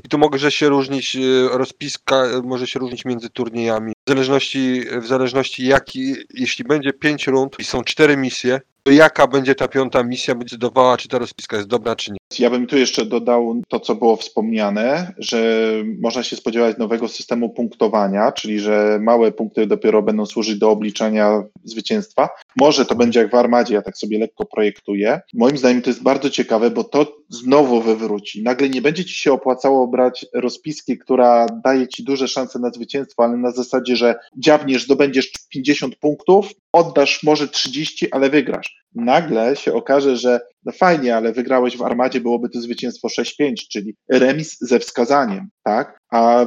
I tu może się różnić e, rozpiska, może się różnić między turniejami. W zależności, w zależności jaki, jeśli będzie pięć rund i są cztery misje, to jaka będzie ta piąta misja, będzie decydowała, czy ta rozpiska jest dobra, czy nie. Ja bym tu jeszcze dodał to, co było wspomniane, że można się spodziewać nowego systemu punktowania, czyli że małe punkty dopiero będą służyć do obliczania zwycięstwa. Może to będzie jak w armadzie, ja tak sobie lekko projektuję. Moim zdaniem to jest bardzo ciekawe, bo to znowu wywróci. Nagle nie będzie ci się opłacało brać rozpiski, która daje ci duże szanse na zwycięstwo, ale na zasadzie, że dziabniesz, zdobędziesz 50 punktów, oddasz może 30, ale wygrasz. Nagle się okaże, że no fajnie, ale wygrałeś w armadzie, byłoby to zwycięstwo 6-5, czyli remis ze wskazaniem, tak? A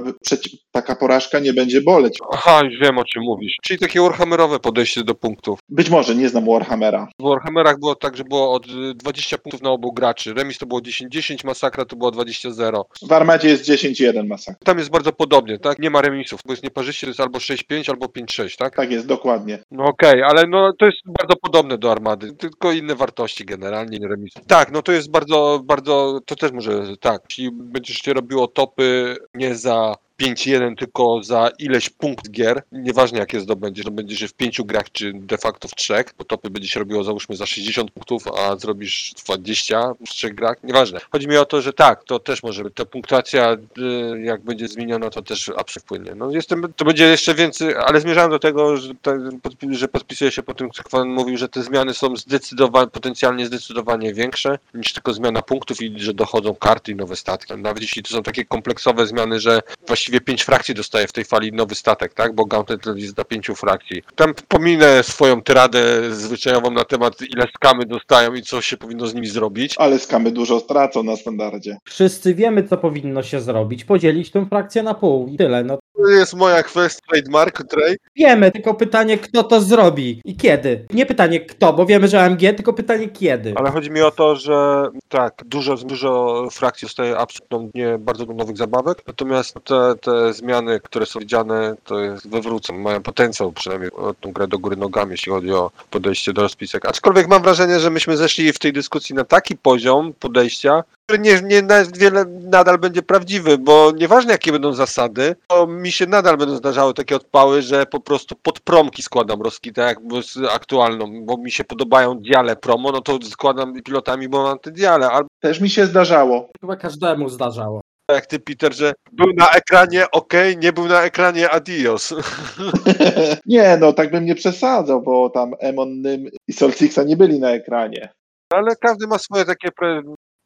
taka porażka nie będzie boleć. Aha, już wiem o czym mówisz. Czyli takie Warhammerowe podejście do punktów. Być może, nie znam Warhammera. W Warhammerach było tak, że było od 20 punktów na obu graczy. Remis to było 10-10, masakra to było 20-0. W armadzie jest 10-1 masakra. Tam jest bardzo podobnie, tak? Nie ma remisów, bo jest nieparzyście, to jest albo 6-5, albo 5-6, tak? Tak jest, dokładnie. No okej, okay, ale no to jest bardzo podobne do armady, tylko inne wartości generalnie, nie remisów. Tak, no to jest bardzo, bardzo, to też może, tak, jeśli będziesz się robiło topy nie za 5-1 tylko za ileś punkt gier, nieważne jakie zdobędziesz, no będziesz je w pięciu grach, czy de facto w trzech, bo topy będzie się robiło załóżmy za 60 punktów, a zrobisz 20 w trzech grach, nieważne. Chodzi mi o to, że tak, to też może być. Ta punktacja, y, jak będzie zmieniona, to też absolutnie wpłynie. No jestem, to będzie jeszcze więcej, ale zmierzałem do tego, że, że podpisuję się po tym, co Kwan mówił, że te zmiany są zdecydowanie, potencjalnie zdecydowanie większe niż tylko zmiana punktów i że dochodzą karty i nowe statki. Nawet jeśli to są takie kompleksowe zmiany, że właściwie właściwie pięć frakcji dostaje w tej fali nowy statek, tak? Bo Gauntlet jest dla pięciu frakcji. Tam pominę swoją tyradę zwyczajową na temat, ile skamy dostają i co się powinno z nimi zrobić. Ale skamy dużo stracą na standardzie. Wszyscy wiemy, co powinno się zrobić. Podzielić tę frakcję na pół i tyle. No To jest moja kwestia, trademark, trade. wiemy, tylko pytanie, kto to zrobi i kiedy. Nie pytanie kto, bo wiemy, że AMG, tylko pytanie kiedy. Ale chodzi mi o to, że tak, dużo, dużo frakcji dostaje absolutnie nie bardzo dużo nowych zabawek, natomiast te, te zmiany, które są widziane, to jest wywrócą, mają potencjał przynajmniej o tą grę do góry nogami, jeśli chodzi o podejście do rozpisek. Aczkolwiek mam wrażenie, że myśmy zeszli w tej dyskusji na taki poziom podejścia, który nie, nie na wiele nadal będzie prawdziwy, bo nieważne jakie będą zasady, to mi się nadal będą zdarzały takie odpały, że po prostu pod promki składam rozkitę jak z aktualną, bo mi się podobają diale promo, no to składam pilotami, bo mam te diale, albo Też mi się zdarzało. Chyba każdemu zdarzało. jak ty Peter, że był na ekranie ok, nie był na ekranie adios. nie, no tak bym nie przesadzał, bo tam Emon Nym i Solstixa nie byli na ekranie. Ale każdy ma swoje takie.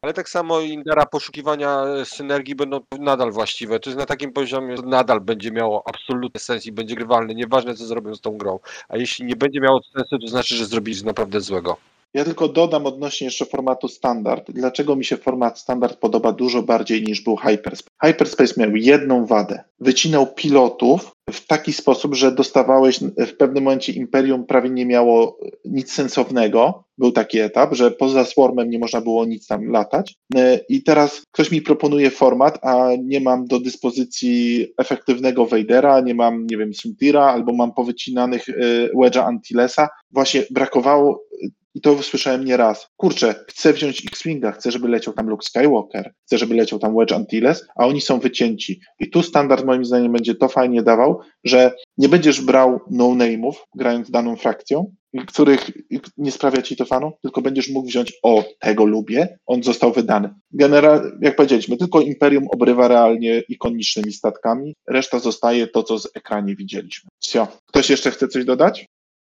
Ale tak samo Indera poszukiwania synergii będą nadal właściwe. To jest na takim poziomie, że nadal będzie miało absolutny sens i będzie grywalny, nieważne co zrobią z tą grą. A jeśli nie będzie miało sensu, to znaczy, że zrobili naprawdę złego. Ja tylko dodam odnośnie jeszcze formatu standard. Dlaczego mi się format standard podoba dużo bardziej niż był Hyperspace? Hyperspace miał jedną wadę. Wycinał pilotów w taki sposób, że dostawałeś w pewnym momencie Imperium prawie nie miało nic sensownego. Był taki etap, że poza Swarmem nie można było nic tam latać. I teraz ktoś mi proponuje format, a nie mam do dyspozycji efektywnego Vadera, nie mam, nie wiem, Suntira, albo mam powycinanych Wedge'a Antilesa. Właśnie brakowało i to słyszałem nie raz. Kurczę, chcę wziąć X-Winga, chcę, żeby leciał tam Luke Skywalker, chcę, żeby leciał tam Wedge Antilles, a oni są wycięci. I tu standard moim zdaniem będzie to fajnie dawał, że nie będziesz brał no-name'ów, grając daną frakcją, których nie sprawia ci to fanu, tylko będziesz mógł wziąć, o, tego lubię, on został wydany. General, jak powiedzieliśmy, tylko Imperium obrywa realnie ikonicznymi statkami, reszta zostaje to, co z ekranie widzieliśmy. Wsio. Ktoś jeszcze chce coś dodać?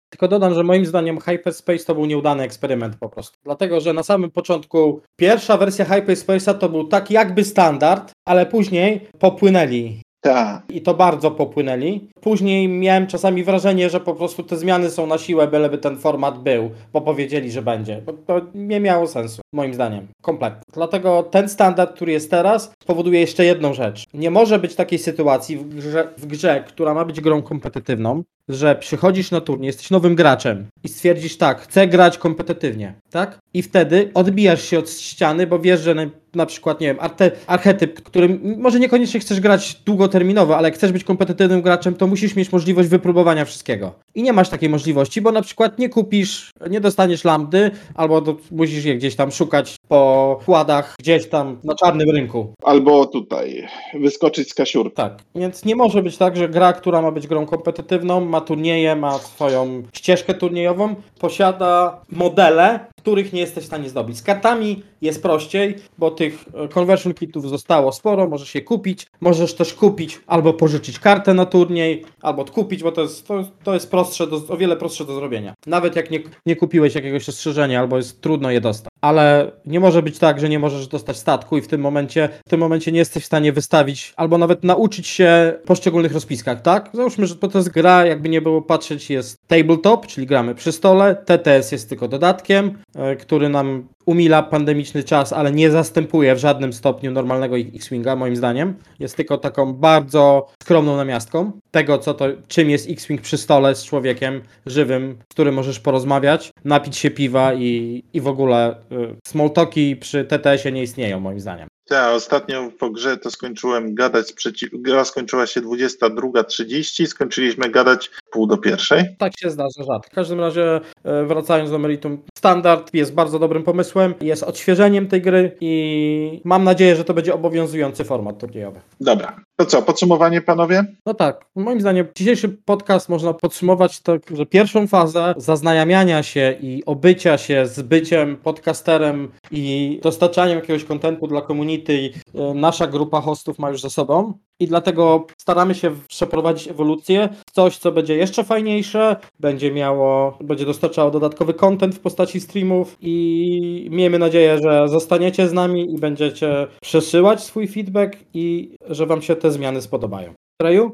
Tylko dodam, że moim zdaniem Hyperspace to był nieudany eksperyment po prostu. Dlatego, że na samym początku pierwsza wersja Hyperspace'a to był tak jakby standard, ale później popłynęli. Tak. I to bardzo popłynęli. Później miałem czasami wrażenie, że po prostu te zmiany są na siłę, byleby ten format był, bo powiedzieli, że będzie. Bo to nie miało sensu, moim zdaniem. Kompletnie. Dlatego ten standard, który jest teraz, powoduje jeszcze jedną rzecz. Nie może być takiej sytuacji w grze, w grze która ma być grą kompetytywną, że przychodzisz na turniej, jesteś nowym graczem i stwierdzisz tak, chcę grać kompetytywnie, tak? I wtedy odbijasz się od ściany, bo wiesz, że na, przykład, nie wiem, arte, archetyp, którym może niekoniecznie chcesz grać długoterminowo, ale chcesz być kompetytywnym graczem, to musisz mieć możliwość wypróbowania wszystkiego. I nie masz takiej możliwości, bo na przykład nie kupisz, nie dostaniesz lambdy, albo do, musisz je gdzieś tam szukać po kładach, gdzieś tam na czarnym rynku. Albo tutaj wyskoczyć z kasiurki. Tak, więc nie może być tak, że gra, która ma być grą kompetytywną, ma turnieje, ma swoją ścieżkę turniejową, posiada modele, których nie jesteś w stanie zdobyć. Z kartami jest prościej, bo tych conversion kitów zostało sporo, możesz je kupić, możesz też kupić albo pożyczyć kartę na turniej, albo odkupić, bo to jest, to, to jest prostsze, do, o wiele prostsze do zrobienia. Nawet jak nie, nie kupiłeś jakiegoś rozszerzenia, albo jest trudno je dostać. Ale nie może być tak, że nie możesz dostać statku i w tym momencie, w tym momencie nie jesteś w stanie wystawić, albo nawet nauczyć się poszczególnych rozpiskach, tak? Załóżmy, że to jest gra, jakby nie było patrzeć, jest tabletop, czyli gramy przy stole, TTS jest tylko dodatkiem, który nam umila pandemiczny czas, ale nie zastępuje w żadnym stopniu normalnego X-Winga, moim zdaniem. Jest tylko taką bardzo skromną namiastką tego, co to, czym jest X-Wing przy stole z człowiekiem żywym, z którym możesz porozmawiać, napić się piwa i, i w ogóle y, smalltalki przy TTS-ie nie istnieją, moim zdaniem. Ja ostatnio po grze to skończyłem gadać przeciw. Gra skończyła się 22.30, skończyliśmy gadać pół do pierwszej. Tak się zdarza rzadko. W każdym razie, wracając do meritum, standard jest bardzo dobrym pomysłem, jest odświeżeniem tej gry i mam nadzieję, że to będzie obowiązujący format turniejowy. Dobra. To co, podsumowanie panowie? No tak, moim zdaniem dzisiejszy podcast można podsumować tak, że pierwszą fazę zaznajamiania się i obycia się z byciem podcasterem i dostarczaniem jakiegoś kontentu dla community community e, nasza grupa hostów ma już za sobą i dlatego staramy się przeprowadzić ewolucję coś, co będzie jeszcze fajniejsze, będzie miało, będzie dostarczało dodatkowy content w postaci streamów i miejmy nadzieję, że zostaniecie z nami i będziecie przesyłać swój feedback i że wam się te zmiany spodobają.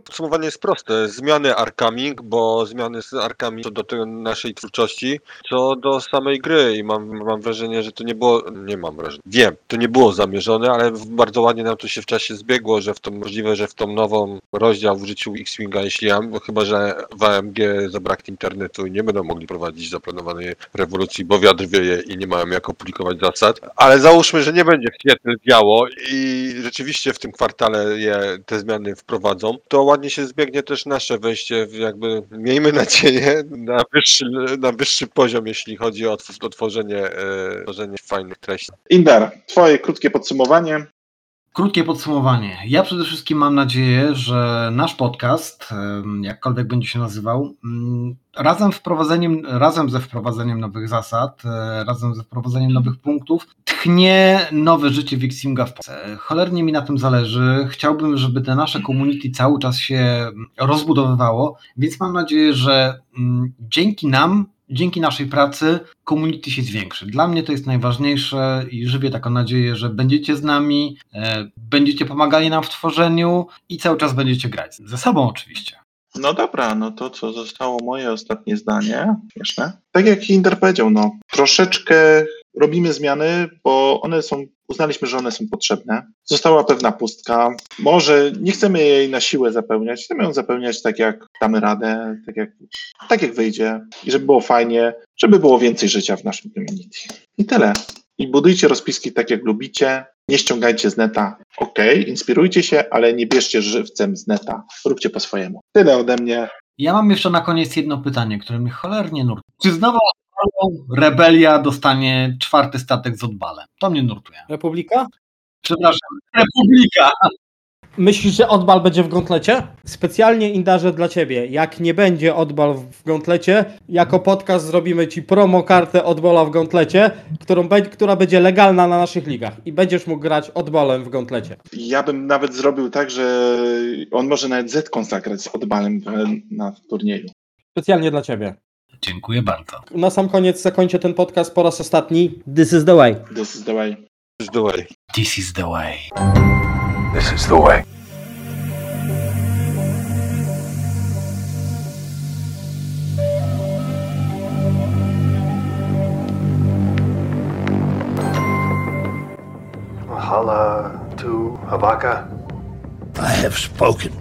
Podsumowanie jest proste. Zmiany Arkaming, bo zmiany z Arkami co do tej naszej twórczości, co do samej gry. I mam, mam wrażenie, że to nie było, nie mam wrażenia, wiem, to nie było zamierzone, ale bardzo ładnie nam to się w czasie zbiegło, że w to możliwe, że w tą nową rozdział w życiu X-Winga, jeśli ja, chyba, że w AMG zabraknie internetu i nie będą mogli prowadzić zaplanowanej rewolucji, bo wiatr wieje i nie mają jak opublikować zasad, ale załóżmy, że nie będzie w Seattle działo i rzeczywiście w tym kwartale je, te zmiany wprowadzą, to ładnie się zbiegnie też nasze wejście w jakby, miejmy nadzieję, na wyższy, na wyższy poziom, jeśli chodzi o, tw- o tworzenie, e, tworzenie fajnych treści. Indar, twoje krótkie podsumowanie. Krótkie podsumowanie. Ja przede wszystkim mam nadzieję, że nasz podcast, jakkolwiek będzie się nazywał, mm, razem, wprowadzeniem, razem ze wprowadzeniem nowych zasad, e, razem ze wprowadzeniem nowych punktów, tchnie nowe życie Wixinga w Polsce. Cholernie mi na tym zależy. Chciałbym, żeby te nasze community cały czas się rozbudowywało, więc mam nadzieję, że mm, dzięki nam dzięki naszej pracy community się zwiększy. Dla mnie to jest najważniejsze i żywię taką nadzieję, że będziecie z nami, e, będziecie pomagali nam w tworzeniu i cały czas będziecie grać. Ze sobą oczywiście. No dobra, no to co zostało moje ostatnie zdanie. Śmieszne. Tak jak Indar powiedział, no troszeczkę robimy zmiany, bo one są, uznaliśmy, że one są potrzebne. Została pewna pustka. Może nie chcemy jej na siłę zapełniać, chcemy ją zapełniać tak jak damy radę, tak jak, tak jak wyjdzie i żeby było fajnie, żeby było więcej życia w naszym community. I tyle. I budujcie rozpiski tak jak lubicie. Nie ściągajcie z neta. Ok, inspirujcie się, ale nie bierzcie żywcem z neta. Róbcie po swojemu. Tyle ode mnie. Ja mam jeszcze na koniec jedno pytanie, które mnie cholernie nurtuje. Czy znowu Rebelia dostanie czwarty statek z odbalem? To mnie nurtuje. Republika? Przepraszam, Republika! Myślisz, że Odbal będzie w gątlecie? Specjalnie Indarze dla ciebie. Jak nie będzie Odbal w gątlecie, jako podcast zrobimy ci promo kartę Odbala w gątlecie, którą, be- która będzie legalna na naszych ligach i będziesz mógł grać Odbalem w gątlecie. Ja bym nawet zrobił tak, że on może nawet Zetką zagrać z odbalem w- na turnieju. Specjalnie dla ciebie. Dziękuję bardzo. Na sam koniec zakończę ten podcast po raz ostatni. This is the way. This is the way. Just the way. This is the way. This is the way. Hala to Havaka. I have spoken.